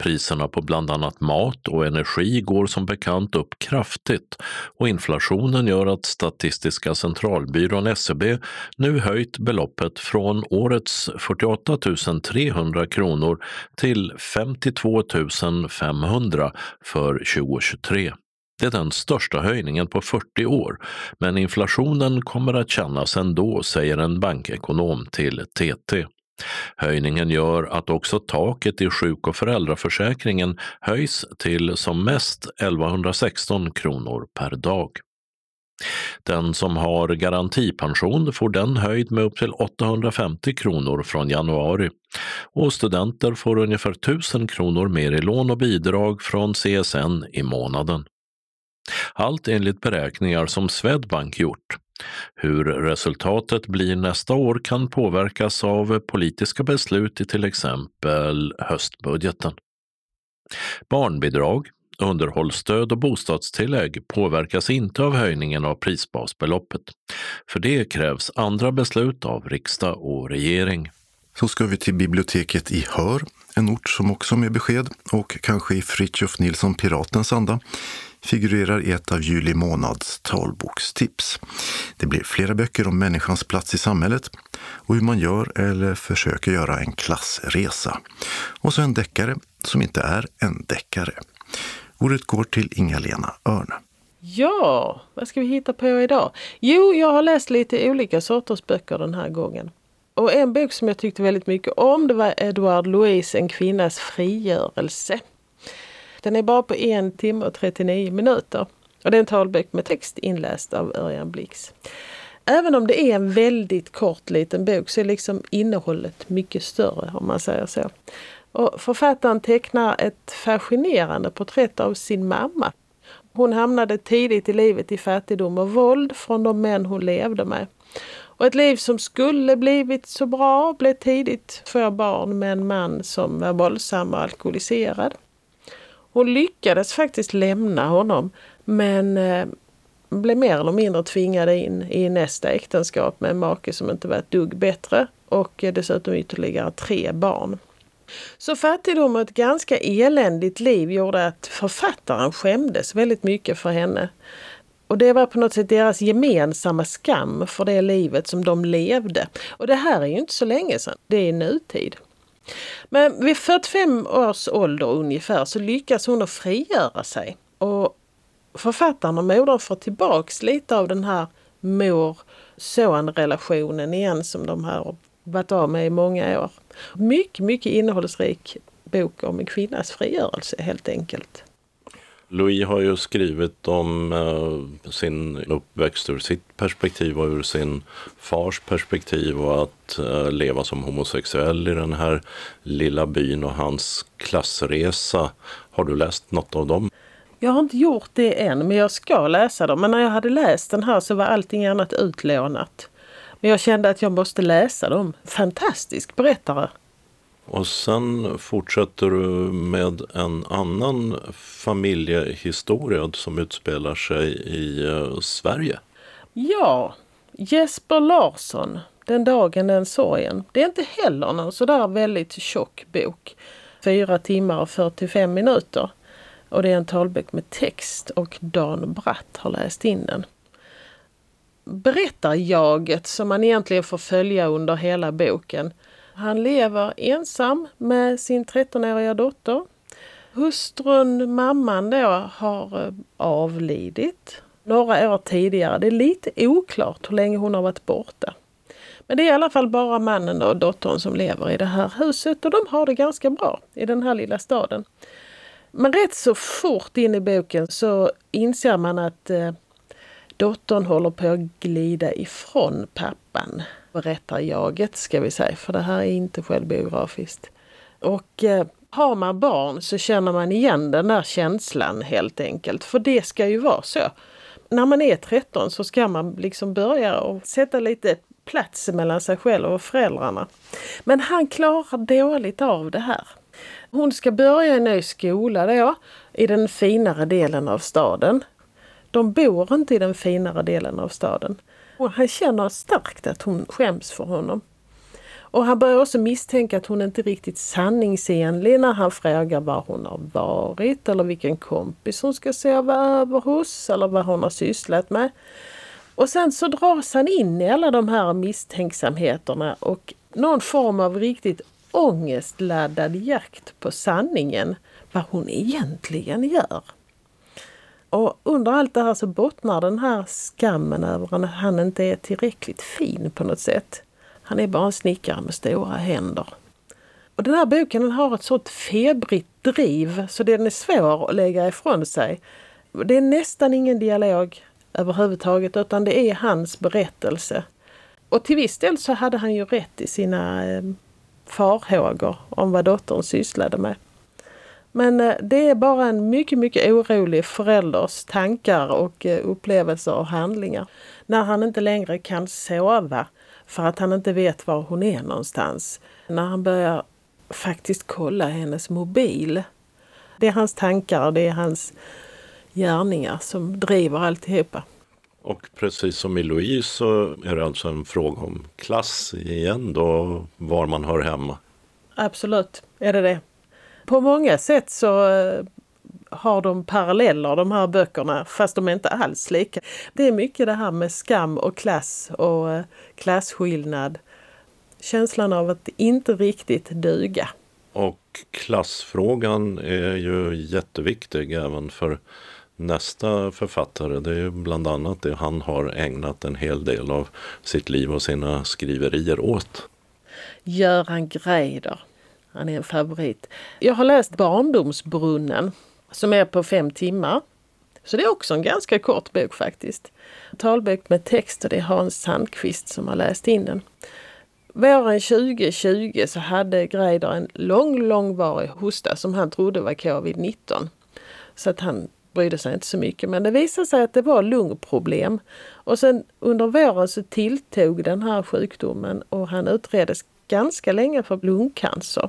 Priserna på bland annat mat och energi går som bekant upp kraftigt och inflationen gör att Statistiska centralbyrån SCB nu höjt beloppet från årets 48 300 kronor till 52 500 för 2023. Det är den största höjningen på 40 år, men inflationen kommer att kännas ändå, säger en bankekonom till TT. Höjningen gör att också taket i sjuk och föräldraförsäkringen höjs till som mest 1116 kronor per dag. Den som har garantipension får den höjd med upp till 850 kronor från januari och studenter får ungefär 1000 kronor mer i lån och bidrag från CSN i månaden. Allt enligt beräkningar som Swedbank gjort. Hur resultatet blir nästa år kan påverkas av politiska beslut i till exempel höstbudgeten. Barnbidrag. Underhållsstöd och bostadstillägg påverkas inte av höjningen av prisbasbeloppet. För det krävs andra beslut av riksdag och regering. Så ska vi till biblioteket i Hör, en ort som också med besked och kanske i Fritjof Nilsson Piratens anda figurerar i ett av juli månads talbokstips. Det blir flera böcker om människans plats i samhället och hur man gör eller försöker göra en klassresa. Och så en deckare som inte är en deckare. Ordet går till Inga-Lena Örn. Ja, vad ska vi hitta på idag? Jo, jag har läst lite olika sorters böcker den här gången. Och en bok som jag tyckte väldigt mycket om det var Edward Louise, En kvinnas frigörelse. Den är bara på en timme och 39 minuter. Och det är en talbok med text inläst av Örjan Blix. Även om det är en väldigt kort liten bok så är liksom innehållet mycket större om man säger så. Och författaren tecknar ett fascinerande porträtt av sin mamma. Hon hamnade tidigt i livet i fattigdom och våld från de män hon levde med. Och ett liv som skulle blivit så bra blev tidigt för barn med en man som var våldsam och alkoholiserad. Hon lyckades faktiskt lämna honom men eh, blev mer eller mindre tvingad in i nästa äktenskap med en make som inte var ett dugg bättre och eh, dessutom ytterligare tre barn. Så fattigdom och ett ganska eländigt liv gjorde att författaren skämdes väldigt mycket för henne. Och det var på något sätt deras gemensamma skam för det livet som de levde. Och det här är ju inte så länge sedan, det är nutid. Men vid 45 års ålder ungefär så lyckas hon att frigöra sig. Och författaren och modern får tillbaks lite av den här mor-son-relationen igen som de har varit av med i många år. Mycket, mycket innehållsrik bok om en kvinnas frigörelse helt enkelt. Louis har ju skrivit om eh, sin uppväxt ur sitt perspektiv och ur sin fars perspektiv och att eh, leva som homosexuell i den här lilla byn och hans klassresa. Har du läst något av dem? Jag har inte gjort det än, men jag ska läsa dem. Men när jag hade läst den här så var allting annat utlånat. Men jag kände att jag måste läsa dem. Fantastisk berättare! Och sen fortsätter du med en annan familjehistoria som utspelar sig i eh, Sverige. Ja, Jesper Larsson, Den dagen, den sorgen. Det är inte heller någon sådär väldigt tjock bok. Fyra timmar och 45 minuter. Och det är en talbok med text och Dan Bratt har läst in den. Berättarjaget som man egentligen får följa under hela boken han lever ensam med sin 13-åriga dotter. Hustrun, mamman då, har eh, avlidit några år tidigare. Det är lite oklart hur länge hon har varit borta. Men det är i alla fall bara mannen och dottern som lever i det här huset och de har det ganska bra i den här lilla staden. Men rätt så fort in i boken så inser man att eh, dottern håller på att glida ifrån pappan berättarjaget ska vi säga, för det här är inte självbiografiskt. Och eh, har man barn så känner man igen den där känslan helt enkelt, för det ska ju vara så. När man är 13 så ska man liksom börja och sätta lite plats mellan sig själv och föräldrarna. Men han klarar dåligt av det här. Hon ska börja i en ny skola då, i den finare delen av staden. De bor inte i den finare delen av staden. Och han känner starkt att hon skäms för honom. Och han börjar också misstänka att hon inte är riktigt sanningsenlig när han frågar var hon har varit eller vilken kompis hon ska sova över hos eller vad hon har sysslat med. Och sen så dras han in i alla de här misstänksamheterna och någon form av riktigt ångestladdad jakt på sanningen, vad hon egentligen gör. Och under allt det här så bottnar den här skammen över att han inte är tillräckligt fin på något sätt. Han är bara en snickare med stora händer. Och den här boken den har ett sånt febrigt driv så den är svår att lägga ifrån sig. Det är nästan ingen dialog överhuvudtaget utan det är hans berättelse. Och till viss del så hade han ju rätt i sina eh, farhågor om vad dottern sysslade med. Men eh, det är bara en mycket, mycket orolig förälders tankar och eh, upplevelser och handlingar. När han inte längre kan sova för att han inte vet var hon är någonstans. När han börjar faktiskt kolla hennes mobil. Det är hans tankar och det är hans gärningar som driver alltihopa. Och precis som i Louise så är det alltså en fråga om klass igen då, var man hör hemma. Absolut är det det. På många sätt så eh, har de paralleller de här böckerna fast de är inte alls lika. Det är mycket det här med skam och klass och eh, klasskillnad. Känslan av att inte riktigt duga. Och klassfrågan är ju jätteviktig även för nästa författare. Det är bland annat det han har ägnat en hel del av sitt liv och sina skriverier åt. Göran Greider. Han är en favorit. Jag har läst Barndomsbrunnen som är på fem timmar. Så det är också en ganska kort bok faktiskt. Talbok med text och det är Hans Sandqvist som har läst in den. Våren 2020 så hade Greider en lång, långvarig hosta som han trodde var covid-19. Så att han brydde sig inte så mycket. Men det visade sig att det var lungproblem. Och sen under våren så tilltog den här sjukdomen och han utreddes ganska länge för lungcancer.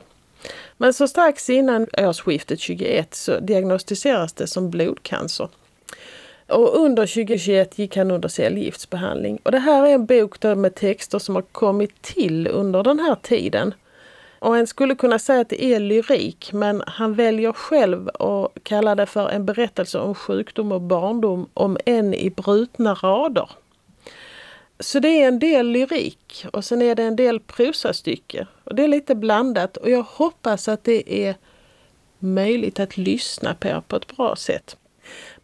Men så strax innan årsskiftet 21 så diagnostiseras det som blodcancer. Och under 2021 gick han under cellgiftsbehandling. Och det här är en bok med texter som har kommit till under den här tiden. Och en skulle kunna säga att det är lyrik men han väljer själv att kalla det för en berättelse om sjukdom och barndom om en i brutna rader. Så det är en del lyrik och sen är det en del prosastycke. Och det är lite blandat och jag hoppas att det är möjligt att lyssna på på ett bra sätt.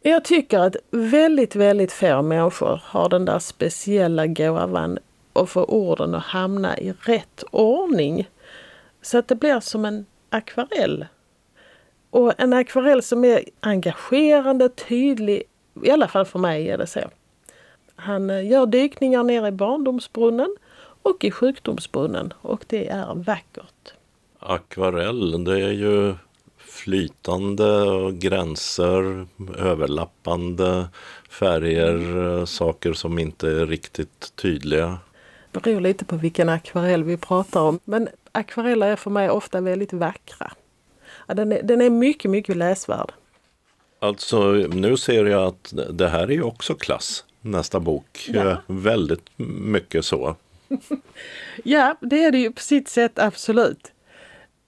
Men jag tycker att väldigt, väldigt få människor har den där speciella gåvan att få orden att hamna i rätt ordning. Så att det blir som en akvarell. Och en akvarell som är engagerande, tydlig. I alla fall för mig är det så. Han eh, gör dykningar ner i barndomsbrunnen och i sjukdomsbrunnen och det är vackert. Akvarell, det är ju flytande gränser, överlappande färger, eh, saker som inte är riktigt tydliga. Det beror lite på vilken akvarell vi pratar om. Men akvareller är för mig ofta väldigt vackra. Ja, den, är, den är mycket, mycket läsvärd. Alltså nu ser jag att det här är ju också klass nästa bok. Ja. Väldigt mycket så. ja, det är det ju på sitt sätt absolut.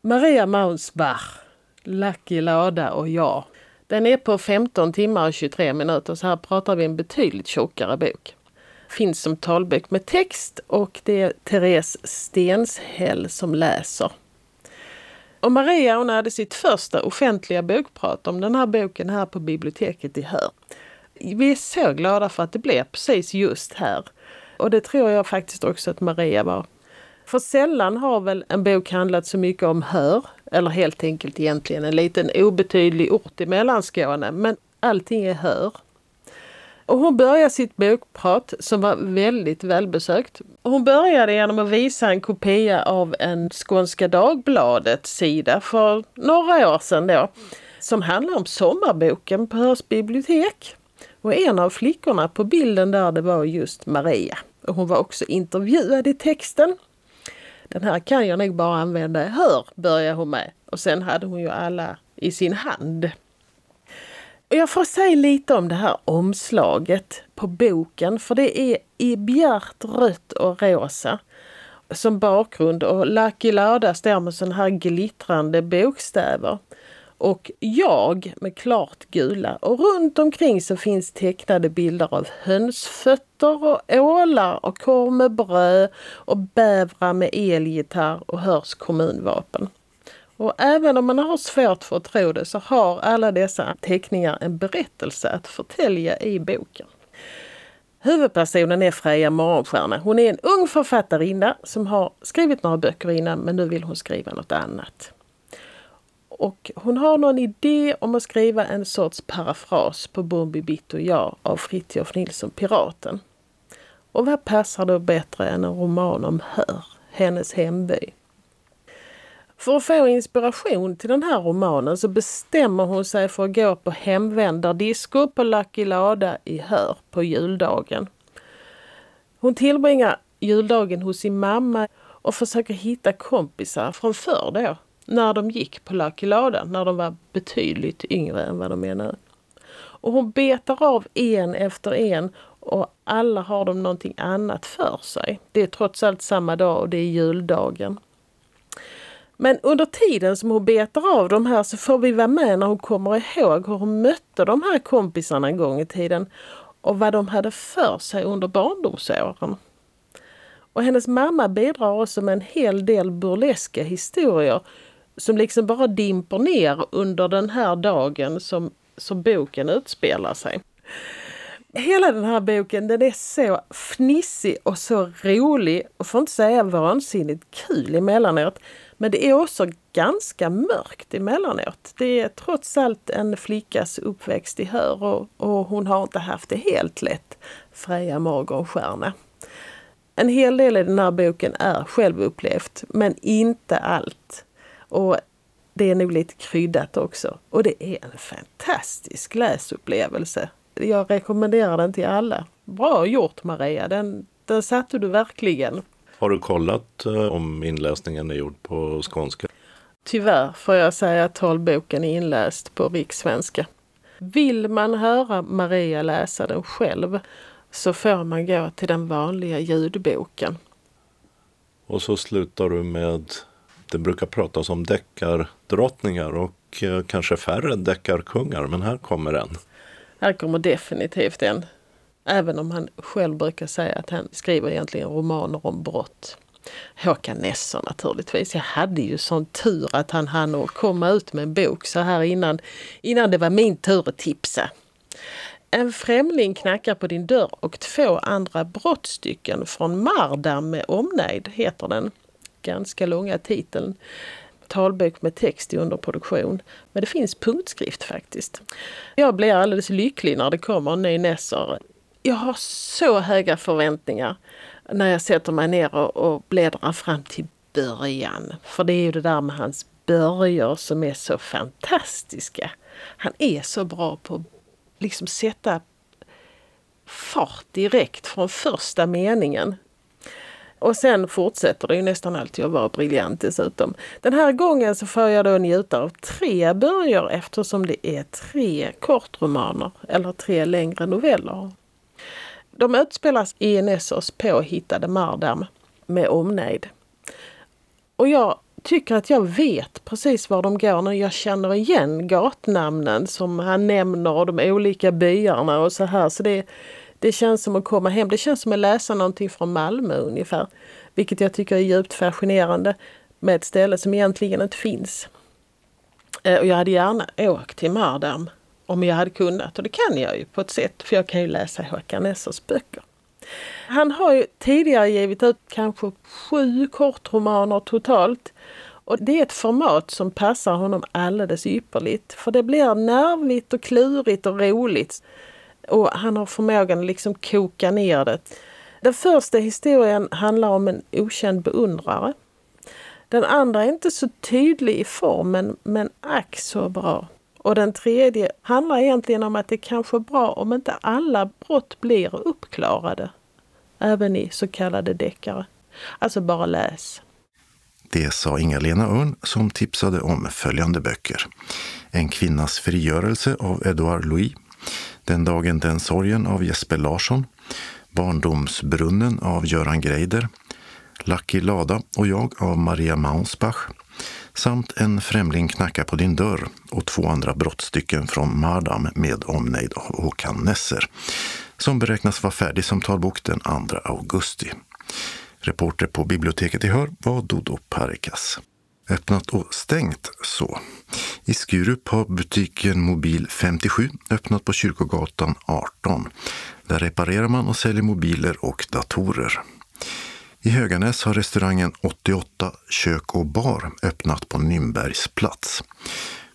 Maria Maunsbach, Lucky Lada och jag. Den är på 15 timmar och 23 minuter så här pratar vi en betydligt tjockare bok. Finns som talbok med text och det är Therese Stenshäll som läser. Och Maria hon hade sitt första offentliga bokprat om den här boken här på biblioteket i Hör vi är så glada för att det blev precis just här. Och det tror jag faktiskt också att Maria var. För sällan har väl en bok handlat så mycket om Hör, eller helt enkelt egentligen en liten obetydlig ort i Mellanskåne, men allting är Hör. Och hon började sitt bokprat som var väldigt välbesökt. Hon började genom att visa en kopia av en Skånska Dagbladet sida för några år sedan då. Som handlar om sommarboken på Hörs bibliotek. Och en av flickorna på bilden där det var just Maria. Och hon var också intervjuad i texten. Den här kan jag nog bara använda i hör, börjar hon med. Och sen hade hon ju alla i sin hand. Och jag får säga lite om det här omslaget på boken, för det är i bjärt rött och rosa som bakgrund och Lucky Lördag står med sådana här glittrande bokstäver och jag med klart gula och runt omkring så finns tecknade bilder av hönsfötter och ålar och korv med bröd och bävrar med elgitarr och hörs kommunvapen. Och även om man har svårt för att tro det så har alla dessa teckningar en berättelse att förtälja i boken. Huvudpersonen är Freja Morgonstjärna. Hon är en ung författarinna som har skrivit några böcker innan men nu vill hon skriva något annat. Och hon har någon idé om att skriva en sorts parafras på Bombi Bitt och jag av Fritiof Nilsson Piraten. Och vad passar då bättre än en roman om Hör, hennes hemby? För att få inspiration till den här romanen så bestämmer hon sig för att gå på hemvändardisco på Lucky Lada i Hör på juldagen. Hon tillbringar juldagen hos sin mamma och försöker hitta kompisar från förr då när de gick på Lucky Lada, när de var betydligt yngre än vad de är nu. Och hon betar av en efter en och alla har de någonting annat för sig. Det är trots allt samma dag och det är juldagen. Men under tiden som hon betar av de här så får vi vara med när hon kommer ihåg hur hon mötte de här kompisarna en gång i tiden och vad de hade för sig under barndomsåren. Och hennes mamma bidrar också med en hel del burleska historier som liksom bara dimper ner under den här dagen som, som boken utspelar sig. Hela den här boken den är så fnissig och så rolig och får inte säga vansinnigt kul emellanåt. Men det är också ganska mörkt emellanåt. Det är trots allt en flickas uppväxt i Hör och, och hon har inte haft det helt lätt, Freja Morgonstjärna. En hel del i den här boken är självupplevt, men inte allt. Och det är nog lite kryddat också. Och det är en fantastisk läsupplevelse. Jag rekommenderar den till alla. Bra gjort Maria, den, den satte du verkligen. Har du kollat eh, om inläsningen är gjord på skånska? Tyvärr får jag säga att talboken är inläst på rikssvenska. Vill man höra Maria läsa den själv så får man gå till den vanliga ljudboken. Och så slutar du med, det brukar pratas om deckardrottningar och eh, kanske färre deckarkungar, men här kommer en. Här kommer definitivt en. Även om han själv brukar säga att han skriver egentligen romaner om brott. Håkan Nesser naturligtvis. Jag hade ju sån tur att han hann komma ut med en bok så här innan, innan det var min tur att tipsa. En främling knackar på din dörr och två andra brottstycken från Mardam med omnejd heter den. Ganska långa titeln. Talbok med text i underproduktion. Men det finns punktskrift faktiskt. Jag blir alldeles lycklig när det kommer en ny Nesser. Jag har så höga förväntningar när jag sätter mig ner och, och bläddrar fram till början. För det är ju det där med hans börjar som är så fantastiska. Han är så bra på liksom sätta fart direkt från första meningen. Och sen fortsätter det ju nästan alltid att vara briljant dessutom. Den här gången så får jag då njuta av tre börjar eftersom det är tre kortromaner eller tre längre noveller. De utspelas i Nessos påhittade Mardam med omnejd. Och jag tycker att jag vet precis var de går när jag känner igen gatnamnen som han nämner och de olika byarna och så här. Så det, det känns som att komma hem. Det känns som att läsa någonting från Malmö ungefär. Vilket jag tycker är djupt fascinerande med ett ställe som egentligen inte finns. Eh, och jag hade gärna åkt till Mardam om jag hade kunnat. Och det kan jag ju på ett sätt för jag kan ju läsa Håkan Nessers böcker. Han har ju tidigare givit ut kanske sju kortromaner totalt. Och det är ett format som passar honom alldeles ypperligt. För det blir nervigt och klurigt och roligt. Och han har förmågan att liksom koka ner det. Den första historien handlar om en okänd beundrare. Den andra är inte så tydlig i formen men ack så bra. Och den tredje handlar egentligen om att det kanske är bra om inte alla brott blir uppklarade. Även i så kallade deckare. Alltså bara läs. Det sa Inga-Lena Örn som tipsade om följande böcker. En kvinnas frigörelse av Edouard Louis. Den dagen den sorgen av Jesper Larsson. Barndomsbrunnen av Göran Greider. Lucky Lada och jag av Maria Maunsbach samt En främling knackar på din dörr och två andra brottstycken från Mardam med omnejd av Håkan Nesser som beräknas vara färdig som talbok den 2 augusti. Reporter på biblioteket i Hör var Dodo Parikas. Öppnat och stängt så. I Skurup har butiken Mobil 57 öppnat på Kyrkogatan 18. Där reparerar man och säljer mobiler och datorer. I Höganäs har restaurangen 88 kök och bar öppnat på Nymbergs plats.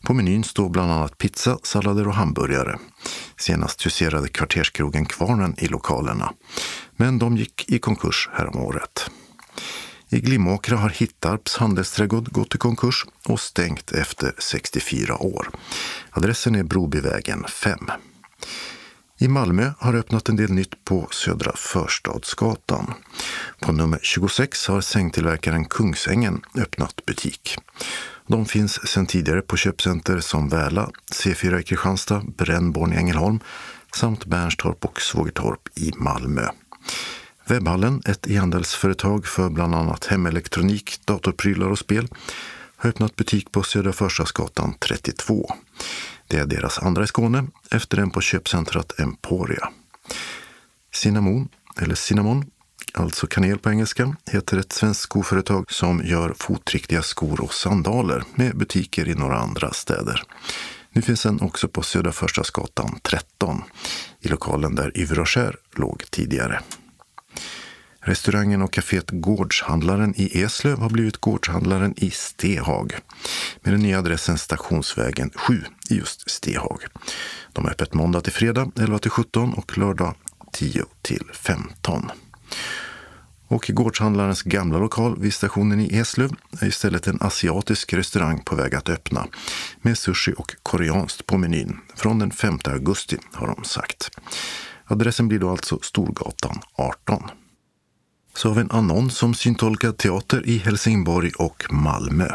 På menyn står bland annat pizza, sallader och hamburgare. Senast huserade kvarterskrogen Kvarnen i lokalerna. Men de gick i konkurs häromåret. I Glimåkra har Hittarps handelsträdgård gått i konkurs och stängt efter 64 år. Adressen är Brobyvägen 5. I Malmö har det öppnat en del nytt på Södra Förstadsgatan. På nummer 26 har sängtillverkaren Kungsängen öppnat butik. De finns sedan tidigare på köpcenter som Väla, C4 i Kristianstad, Brännborn i Ängelholm samt Bernstorp och Svågertorp i Malmö. Webbhallen, ett e-handelsföretag för bland annat hemelektronik, datorprylar och spel, har öppnat butik på Södra Förstadsgatan 32. Det är deras andra i Skåne, efter den på köpcentrat Emporia. Cinnamon, eller Cinnamon, alltså kanel på engelska, heter ett svenskt skoföretag som gör fotriktiga skor och sandaler med butiker i några andra städer. Nu finns den också på Södra Förstadsgatan 13, i lokalen där Yves Rocher låg tidigare. Restaurangen och kaféet Gårdshandlaren i Eslöv har blivit Gårdshandlaren i Stehag med den nya adressen Stationsvägen 7 i just Stehag. De är öppet måndag till fredag 11 till 17 och lördag 10 till 15. Och Gårdshandlarens gamla lokal vid stationen i Eslöv är istället en asiatisk restaurang på väg att öppna med sushi och koreanskt på menyn från den 5 augusti har de sagt. Adressen blir då alltså Storgatan 18 så har vi en annons om syntolkad teater i Helsingborg och Malmö.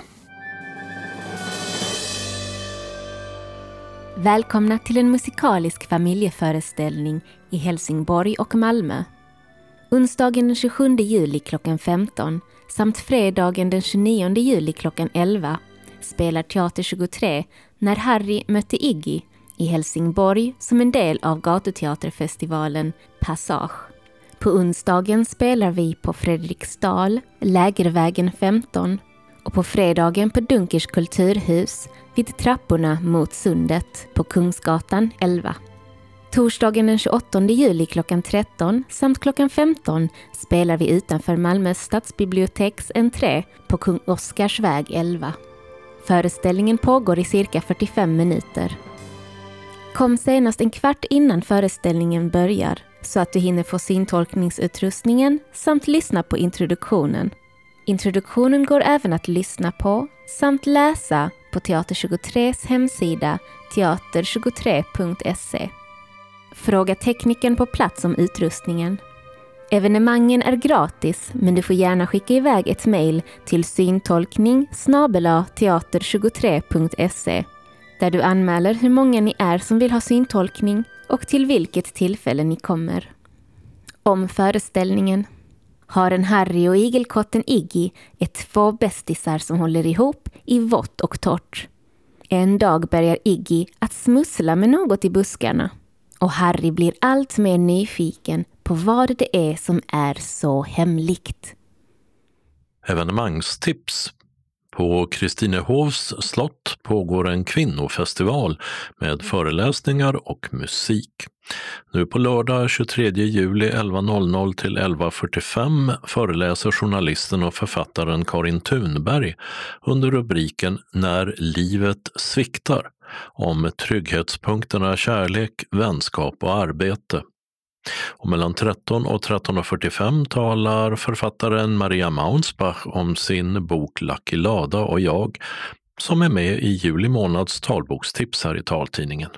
Välkomna till en musikalisk familjeföreställning i Helsingborg och Malmö. Onsdagen den 27 juli klockan 15 samt fredagen den 29 juli klockan 11 spelar Teater 23 När Harry mötte Iggy i Helsingborg som en del av gatuteaterfestivalen Passage. På onsdagen spelar vi på Fredriksdal, Lägervägen 15 och på fredagen på Dunkers kulturhus vid trapporna mot sundet på Kungsgatan 11. Torsdagen den 28 juli klockan 13 samt klockan 15 spelar vi utanför Malmö stadsbiblioteks entré på Kung Oscars väg 11. Föreställningen pågår i cirka 45 minuter. Kom senast en kvart innan föreställningen börjar så att du hinner få syntolkningsutrustningen samt lyssna på introduktionen. Introduktionen går även att lyssna på samt läsa på Teater 23s hemsida teater23.se. Fråga teknikern på plats om utrustningen. Evenemangen är gratis men du får gärna skicka iväg ett mejl till syntolkning teater23.se där du anmäler hur många ni är som vill ha syntolkning och till vilket tillfälle ni kommer. Om föreställningen. Haren Harry och igelkotten Iggy är två bästisar som håller ihop i vått och torrt. En dag börjar Iggy att smussla med något i buskarna och Harry blir allt mer nyfiken på vad det är som är så hemligt. Evenemangstips på Kristinehovs slott pågår en kvinnofestival med föreläsningar och musik. Nu på lördag 23 juli 11.00 till 11.45 föreläser journalisten och författaren Karin Thunberg under rubriken När livet sviktar om trygghetspunkterna kärlek, vänskap och arbete. Och mellan 13 och 13.45 talar författaren Maria Maunsbach om sin bok Lucky Lada och jag som är med i juli månads talbokstips här i taltidningen.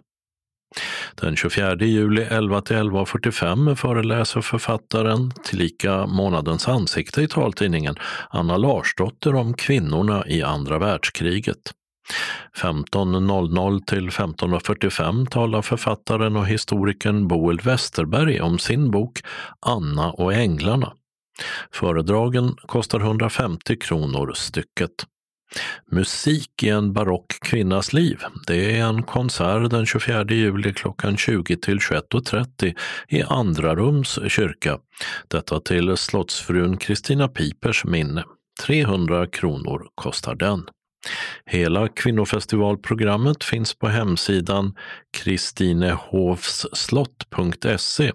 Den 24 juli 11 till 11.45 föreläser författaren, tillika månadens ansikte i taltidningen, Anna Larsdotter om kvinnorna i andra världskriget. 15.00 till 15.45 talar författaren och historikern Boel Westerberg om sin bok Anna och änglarna. Föredragen kostar 150 kronor stycket. Musik i en barock kvinnas liv. Det är en konsert den 24 juli klockan 20 till 21.30 i Andrarums kyrka. Detta till slottsfrun Kristina Pipers minne. 300 kronor kostar den. Hela kvinnofestivalprogrammet finns på hemsidan kristinehovsslott.se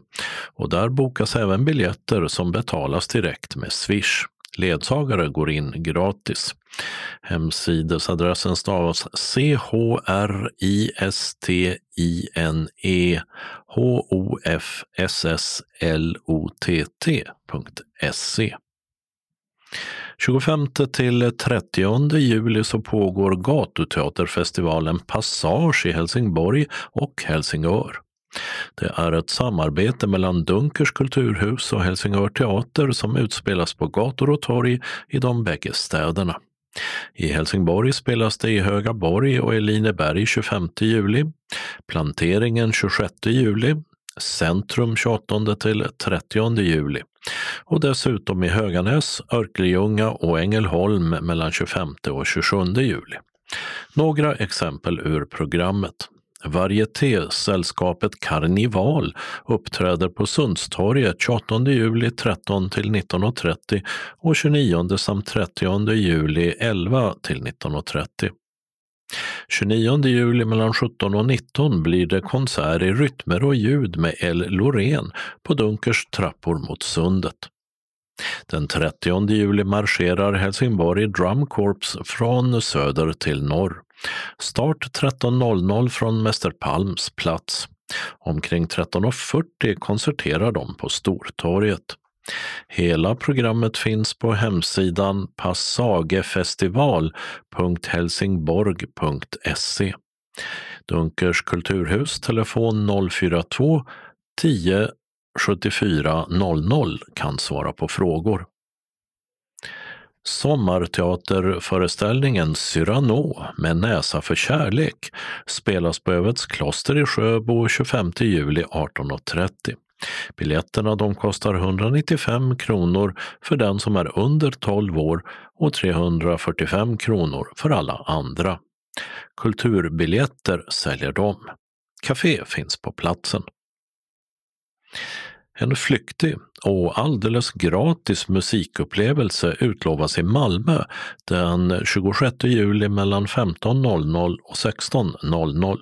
och där bokas även biljetter som betalas direkt med Swish. Ledsagare går in gratis. Hemsidesadressen stavas C-H-R-I-S-T-I-N-E H-O-F-S-S-L-O-T-T.se 25 till 30 juli så pågår gatuteaterfestivalen Passage i Helsingborg och Helsingör. Det är ett samarbete mellan Dunkers kulturhus och Helsingör teater som utspelas på gator och torg i de bägge städerna. I Helsingborg spelas det i Högaborg och Elineberg 25 juli, Planteringen 26 juli, Centrum 28 till 30 juli och dessutom i Höganäs, Örkelljunga och Ängelholm mellan 25 och 27 juli. Några exempel ur programmet. Varietésällskapet Karnival uppträder på Sundstorget 28 juli 13 till 19.30 och 29 samt 30 juli 11 till 19.30. 29 juli mellan 17 och 19 blir det konsert i rytmer och ljud med El Loreen på Dunkers trappor mot sundet. Den 30 juli marscherar Helsingborg Drum Corps från söder till norr. Start 13.00 från Mäster Palms plats. Omkring 13.40 konserterar de på Stortorget. Hela programmet finns på hemsidan passagefestival.helsingborg.se. Dunkers kulturhus telefon 042 10 74 00 kan svara på frågor. Sommarteaterföreställningen Cyrano med näsa för kärlek spelas på Övets kloster i Sjöbo 25 juli 18.30. Biljetterna de kostar 195 kronor för den som är under 12 år och 345 kronor för alla andra. Kulturbiljetter säljer de. Café finns på platsen. En flyktig och alldeles gratis musikupplevelse utlovas i Malmö den 26 juli mellan 15.00 och 16.00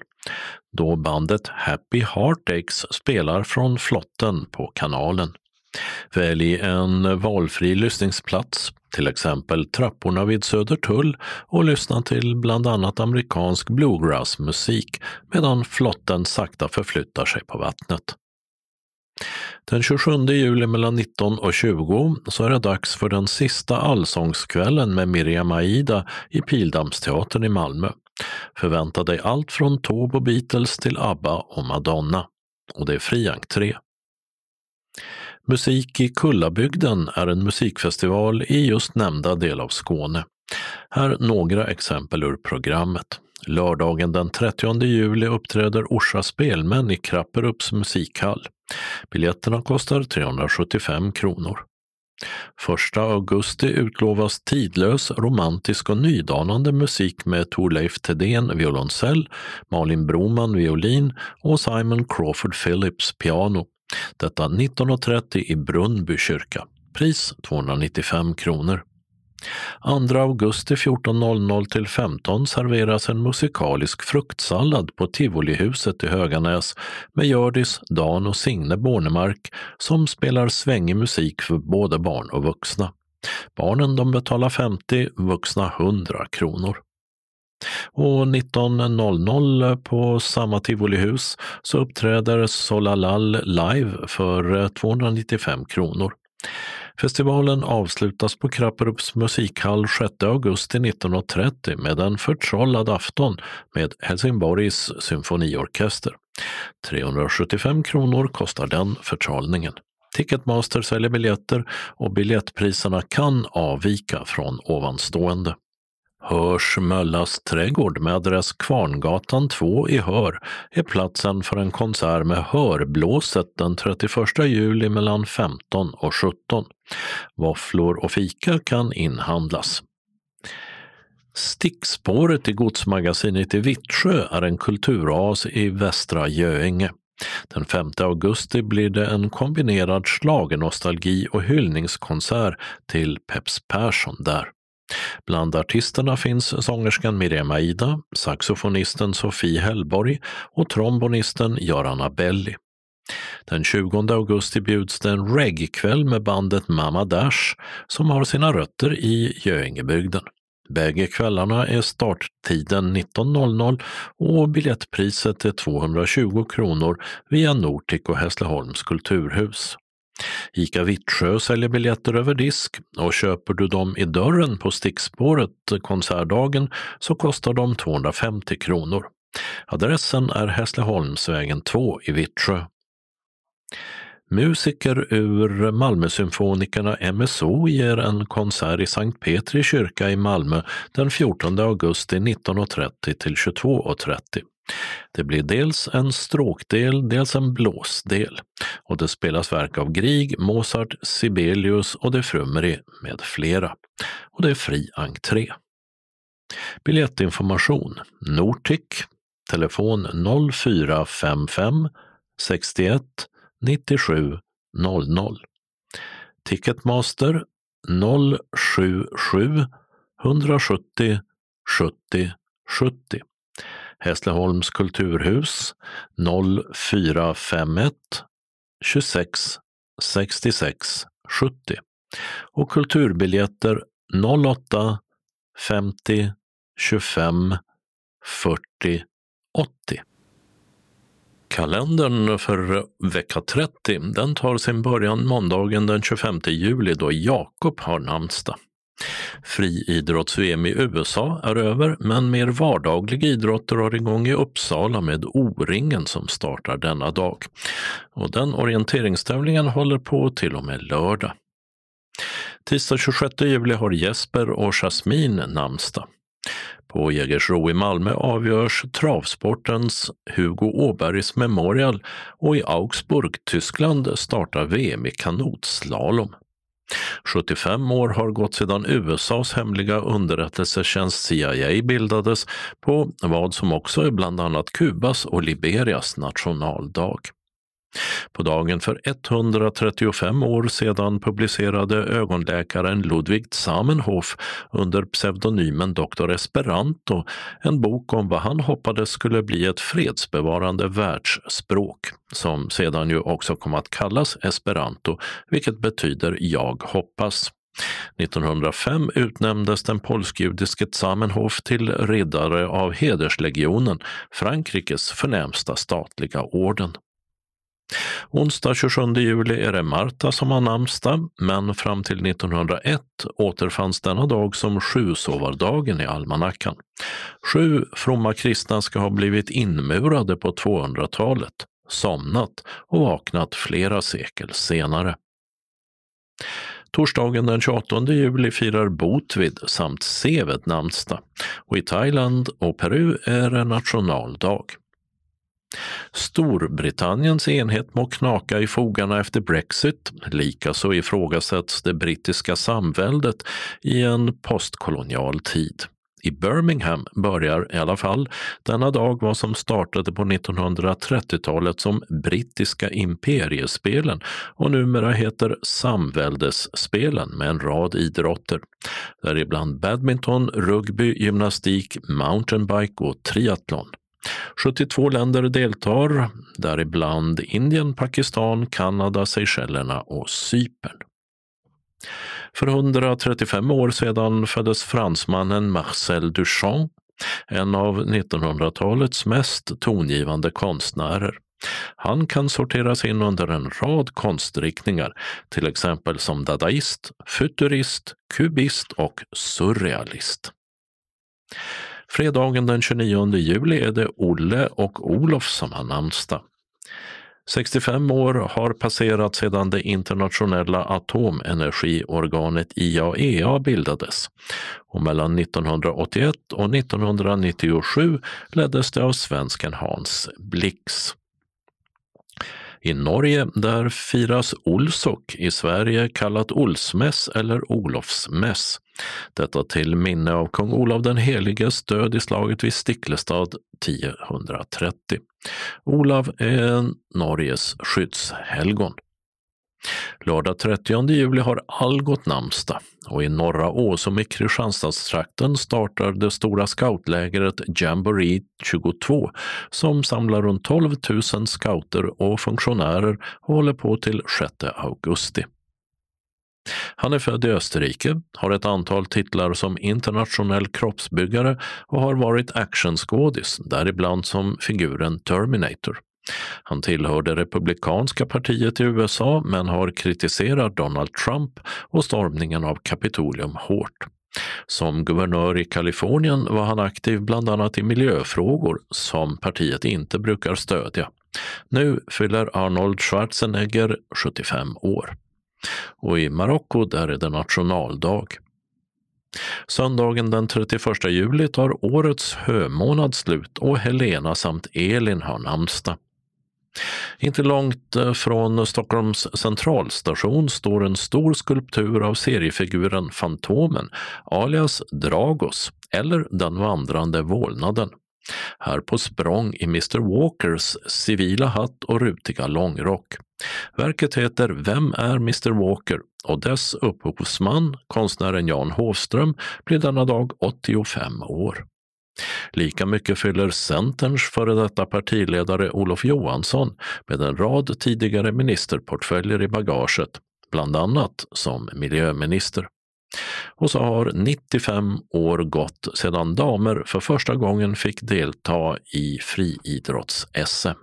då bandet Happy Heartaches spelar från flotten på kanalen. Välj en valfri lyssningsplats, till exempel trapporna vid Södertull och lyssna till bland annat amerikansk bluegrassmusik medan flotten sakta förflyttar sig på vattnet. Den 27 juli mellan 19 och 20 så är det dags för den sista allsångskvällen med Miriam Aida i Pildammsteatern i Malmö. Förvänta dig allt från Taube och Beatles till ABBA och Madonna. Och det är fri entré. Musik i Kullabygden är en musikfestival i just nämnda del av Skåne. Här några exempel ur programmet. Lördagen den 30 juli uppträder Orsa spelmän i Krapperups musikhall. Biljetterna kostar 375 kronor. 1 augusti utlovas tidlös, romantisk och nydanande musik med Torleif Thedéen violoncell, Malin Broman violin och Simon Crawford Phillips piano. Detta 19.30 i Brunnby kyrka. Pris 295 kronor. 2 augusti 14.00 till 15 serveras en musikalisk fruktsallad på Tivolihuset i Höganäs med Gördis, Dan och Signe Bornemark som spelar svängig musik för både barn och vuxna. Barnen de betalar 50, vuxna 100 kronor. Och 19.00 på samma Tivolihus så uppträder Solalal live för 295 kronor. Festivalen avslutas på Krapperups musikhall 6 augusti 1930 med en förtrollad afton med Helsingborgs symfoniorkester. 375 kronor kostar den förtrollningen. Ticketmaster säljer biljetter och biljettpriserna kan avvika från ovanstående. Hörs Möllas trädgård med adress Kvarngatan 2 i Hör är platsen för en konsert med Hörblåset den 31 juli mellan 15 och 17. Våfflor och fika kan inhandlas. Stickspåret i Godsmagasinet i Vittsjö är en kulturas i Västra Göinge. Den 5 augusti blir det en kombinerad schlagernostalgi och hyllningskonsert till Peps Persson där. Bland artisterna finns sångerskan Mirema Aida, saxofonisten Sofie Hellborg och trombonisten Göran Abelli. Den 20 augusti bjuds det en reggae-kväll med bandet Mama Dash som har sina rötter i Göingebygden. Bägge kvällarna är starttiden 19.00 och biljettpriset är 220 kronor via Nortic och Hässleholms kulturhus. Ica Vittsjö säljer biljetter över disk och köper du dem i dörren på stickspåret konsertdagen så kostar de 250 kronor. Adressen är Hässleholmsvägen 2 i Vittsjö. Musiker ur Malmösymfonikerna MSO ger en konsert i Sankt Petri kyrka i Malmö den 14 augusti 19.30 till 22.30. Det blir dels en stråkdel, dels en blåsdel och det spelas verk av Grieg, Mozart, Sibelius och de Frumeri med flera. Och det är fri entré. Biljettinformation Nortic telefon 0455 61 97 00. Ticketmaster 077 170 70 70. Hässleholms kulturhus 0451 26 66 70 och kulturbiljetter 08 50 25 40 80. Kalendern för vecka 30 den tar sin början måndagen den 25 juli då Jakob har namnsdag. Friidrotts-VM i USA är över, men mer vardaglig idrott drar igång i Uppsala med O-ringen som startar denna dag. Och den orienteringstävlingen håller på till och med lördag. Tisdag 26 juli har Jesper och Jasmin namnsdag. På Jägersro i Malmö avgörs travsportens Hugo Åbergs Memorial och i Augsburg, Tyskland startar VM i kanotslalom. 75 år har gått sedan USAs hemliga underrättelsetjänst CIA bildades på vad som också är bland annat Kubas och Liberias nationaldag. På dagen för 135 år sedan publicerade ögonläkaren Ludwig Zamenhof under pseudonymen Dr. Esperanto en bok om vad han hoppades skulle bli ett fredsbevarande världsspråk, som sedan ju också kom att kallas esperanto, vilket betyder jag hoppas. 1905 utnämndes den polsk-judiske Zamenhof till riddare av Hederslegionen, Frankrikes förnämsta statliga orden. Onsdag 27 juli är det Marta som har namnsdag, men fram till 1901 återfanns denna dag som sjusovardagen i almanackan. Sju fromma kristna ska ha blivit inmurade på 200-talet, somnat och vaknat flera sekel senare. Torsdagen den 28 juli firar Botvid samt Sevet namnsdag och i Thailand och Peru är det nationaldag. Storbritanniens enhet må knaka i fogarna efter Brexit, likaså ifrågasätts det brittiska samväldet i en postkolonial tid. I Birmingham börjar i alla fall denna dag vad som startade på 1930-talet som Brittiska imperiespelen och numera heter Samväldesspelen med en rad idrotter, däribland badminton, rugby, gymnastik, mountainbike och triathlon. 72 länder deltar, däribland Indien, Pakistan, Kanada, Seychellerna och Cypern. För 135 år sedan föddes fransmannen Marcel Duchamp, en av 1900-talets mest tongivande konstnärer. Han kan sorteras in under en rad konstriktningar, till exempel som dadaist, futurist, kubist och surrealist. Fredagen den 29 juli är det Olle och Olof som har namnsdag. 65 år har passerat sedan det internationella atomenergiorganet IAEA bildades och mellan 1981 och 1997 leddes det av svensken Hans Blix. I Norge där firas Olsok, i Sverige kallat Olsmäss eller Olofsmäss. Detta till minne av kung Olav den heliges död i slaget vid Stiklestad 1030. Olav är Norges skyddshelgon. Lördag 30 juli har Algot namnsdag och i norra Åsum i Kristianstadstrakten startar det stora scoutlägret Jamboree 22 som samlar runt 12 000 scouter och funktionärer och håller på till 6 augusti. Han är född i Österrike, har ett antal titlar som internationell kroppsbyggare och har varit actionskådis, däribland som figuren Terminator. Han tillhör det republikanska partiet i USA men har kritiserat Donald Trump och stormningen av Kapitolium hårt. Som guvernör i Kalifornien var han aktiv bland annat i miljöfrågor som partiet inte brukar stödja. Nu fyller Arnold Schwarzenegger 75 år. Och i Marocko där är det nationaldag. Söndagen den 31 juli tar årets hömånad slut och Helena samt Elin har namnsdag. Inte långt eh, från Stockholms centralstation står en stor skulptur av seriefiguren Fantomen, alias Dragos, eller den vandrande vålnaden. Här på språng i Mr Walkers civila hatt och rutiga långrock. Verket heter Vem är Mr Walker? och dess upphovsman, konstnären Jan Hovström, blir denna dag 85 år. Lika mycket fyller Centerns före detta partiledare Olof Johansson med en rad tidigare ministerportföljer i bagaget, bland annat som miljöminister. Och så har 95 år gått sedan damer för första gången fick delta i friidrotts-SM.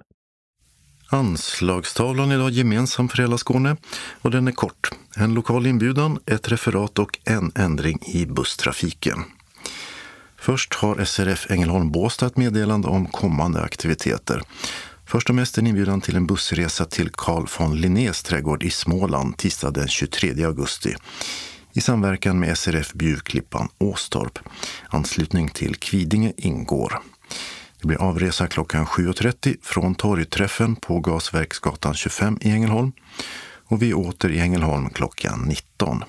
Anslagstavlan idag gemensam för hela Skåne och den är kort. En lokal inbjudan, ett referat och en ändring i busstrafiken. Först har SRF Ängelholm Båstad ett meddelande om kommande aktiviteter. Först och mest en inbjudan till en bussresa till Carl von Linnés trädgård i Småland tisdag den 23 augusti i samverkan med SRF Bjuvklippan Åstorp. Anslutning till Kvidinge ingår. Det blir avresa klockan 7.30 från torgträffen på Gasverksgatan 25 i Ängelholm och vi är åter i Ängelholm klockan 19.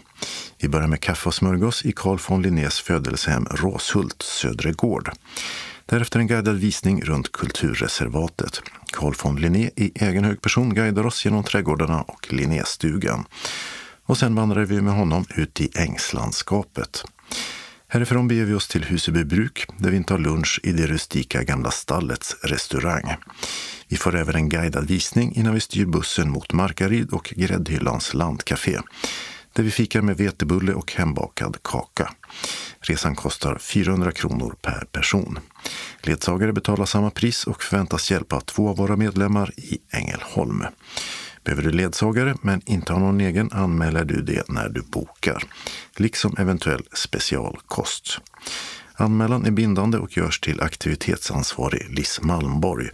Vi börjar med kaffe och smörgås i Carl von Linnés födelsehem Råshult, Södre Gård. Därefter en guidad visning runt kulturreservatet. Carl von Linné i egen hög person guidar oss genom trädgårdarna och Linnéstugan. Och sen vandrar vi med honom ut i ängslandskapet. Härifrån beger vi oss till Husebybruk där vi intar lunch i det rustika Gamla stallets restaurang. Vi får även en guidad visning innan vi styr bussen mot Markaryd och Gräddhyllans landcafé där vi fikar med vetebulle och hembakad kaka. Resan kostar 400 kronor per person. Ledsagare betalar samma pris och förväntas hjälpa två av våra medlemmar i Ängelholm. Behöver du ledsagare men inte har någon egen anmäler du det när du bokar, liksom eventuell specialkost. Anmälan är bindande och görs till aktivitetsansvarig Liss Malmborg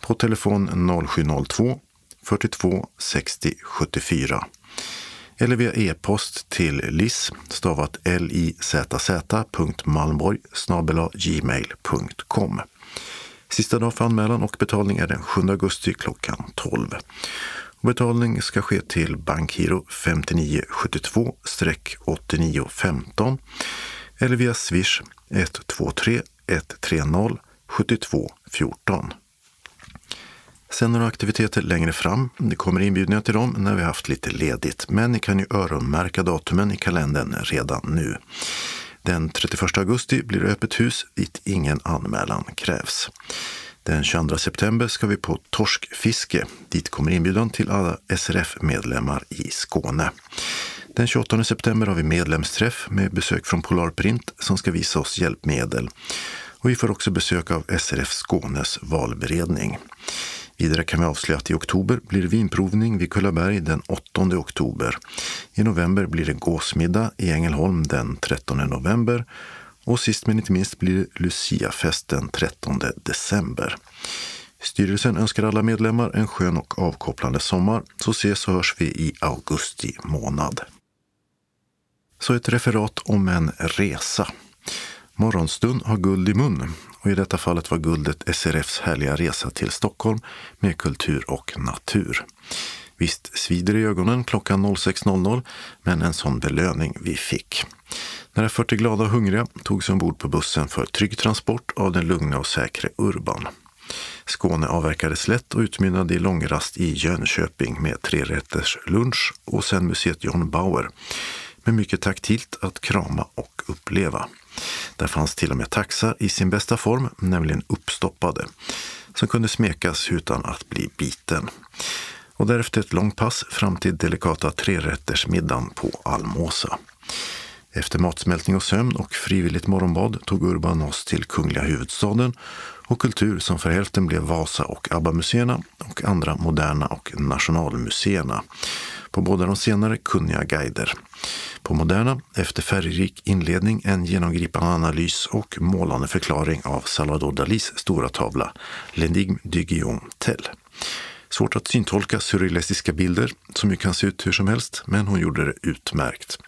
på telefon 0702 42 60 74 eller via e-post till liss stavat lizz.malmborg gmail.com. Sista dag för anmälan och betalning är den 7 augusti klockan 12. Betalning ska ske till bankgiro 5972-8915 eller via swish 123 130 72 14. Sen några aktiviteter längre fram. Det kommer inbjudningar till dem när vi haft lite ledigt, men ni kan ju öronmärka datumen i kalendern redan nu. Den 31 augusti blir det öppet hus dit ingen anmälan krävs. Den 22 september ska vi på torskfiske. Dit kommer inbjudan till alla SRF-medlemmar i Skåne. Den 28 september har vi medlemsträff med besök från Polarprint som ska visa oss hjälpmedel. Och vi får också besök av SRF Skånes valberedning. Vidare kan vi avslöja att i oktober blir det vinprovning vid Kullaberg den 8 oktober. I november blir det gåsmiddag i Ängelholm den 13 november och sist men inte minst blir det Luciafest den 13 december. Styrelsen önskar alla medlemmar en skön och avkopplande sommar, så ses och hörs vi i augusti månad. Så ett referat om en resa. Morgonstund har guld i mun och i detta fallet var guldet SRFs härliga resa till Stockholm med kultur och natur. Visst svider i ögonen klockan 06.00, men en sån belöning vi fick. Några 40 glada och hungriga togs ombord på bussen för trygg transport av den lugna och säkra Urban. Skåne avverkades lätt och utmynnade i långrast i Jönköping med trerätters lunch och sen museet John Bauer med mycket taktilt att krama och uppleva. Där fanns till och med taxar i sin bästa form, nämligen uppstoppade, som kunde smekas utan att bli biten. Och därefter ett långt pass fram till delikata trerättersmiddagen på Almåsa. Efter matsmältning och sömn och frivilligt morgonbad tog Urban oss till kungliga huvudstaden och kultur som för hälften blev Vasa och ABBA-museerna och andra moderna och nationalmuseerna. På båda de senare kunniga guider. På Moderna, efter färgrik inledning, en genomgripande analys och målande förklaring av Salvador Dalis stora tavla L'Enigme du Guillaume Tell. Svårt att syntolka surrealistiska bilder som ju kan se ut hur som helst, men hon gjorde det utmärkt.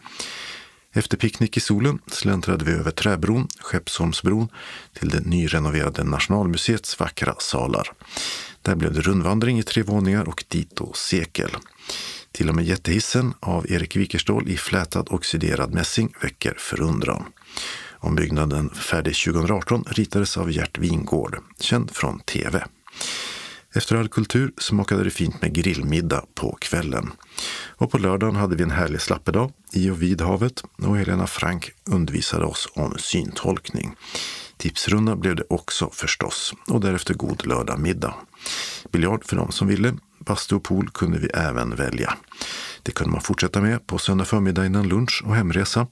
Efter picknick i solen släntrade vi över Träbron, Skeppsholmsbron, till det nyrenoverade Nationalmuseets vackra salar. Där blev det rundvandring i tre våningar och dito sekel. Till och med jättehissen av Erik Wikerstål i flätad oxiderad mässing väcker förundran. Ombyggnaden färdig 2018 ritades av Gert Wingård, känd från tv. Efter all kultur smakade det fint med grillmiddag på kvällen. Och på lördagen hade vi en härlig slappedag i och vid havet och Helena Frank undervisade oss om syntolkning. Tipsrunda blev det också förstås och därefter god lördagmiddag. Biljard för de som ville. Bastu och pool kunde vi även välja. Det kunde man fortsätta med på söndag förmiddag innan lunch och hemresa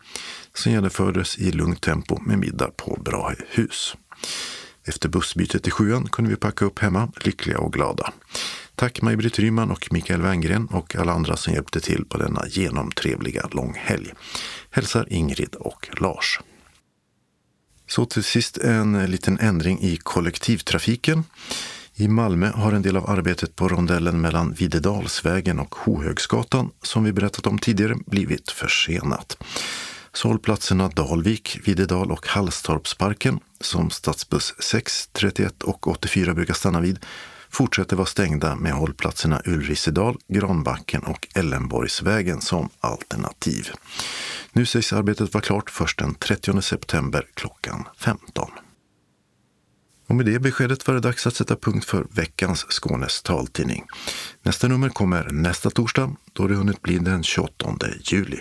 som genomfördes i lugnt tempo med middag på Brahehus. Efter bussbytet i sjuan kunde vi packa upp hemma, lyckliga och glada. Tack Maj-Britt Ryman och Mikael Wengren och alla andra som hjälpte till på denna genomtrevliga långhelg. Hälsar Ingrid och Lars. Så till sist en liten ändring i kollektivtrafiken. I Malmö har en del av arbetet på rondellen mellan Videdalsvägen och Hohögsgatan, som vi berättat om tidigare, blivit försenat. Så hållplatserna Dalvik, Videdal och Hallstorpsparken, som stadsbuss 6, 31 och 84 brukar stanna vid, fortsätter vara stängda med hållplatserna Ulrisedal, Granbacken och Ellenborgsvägen som alternativ. Nu sägs arbetet vara klart först den 30 september klockan 15. Och med det beskedet var det dags att sätta punkt för veckans Skånes taltidning. Nästa nummer kommer nästa torsdag då det hunnit bli den 28 juli.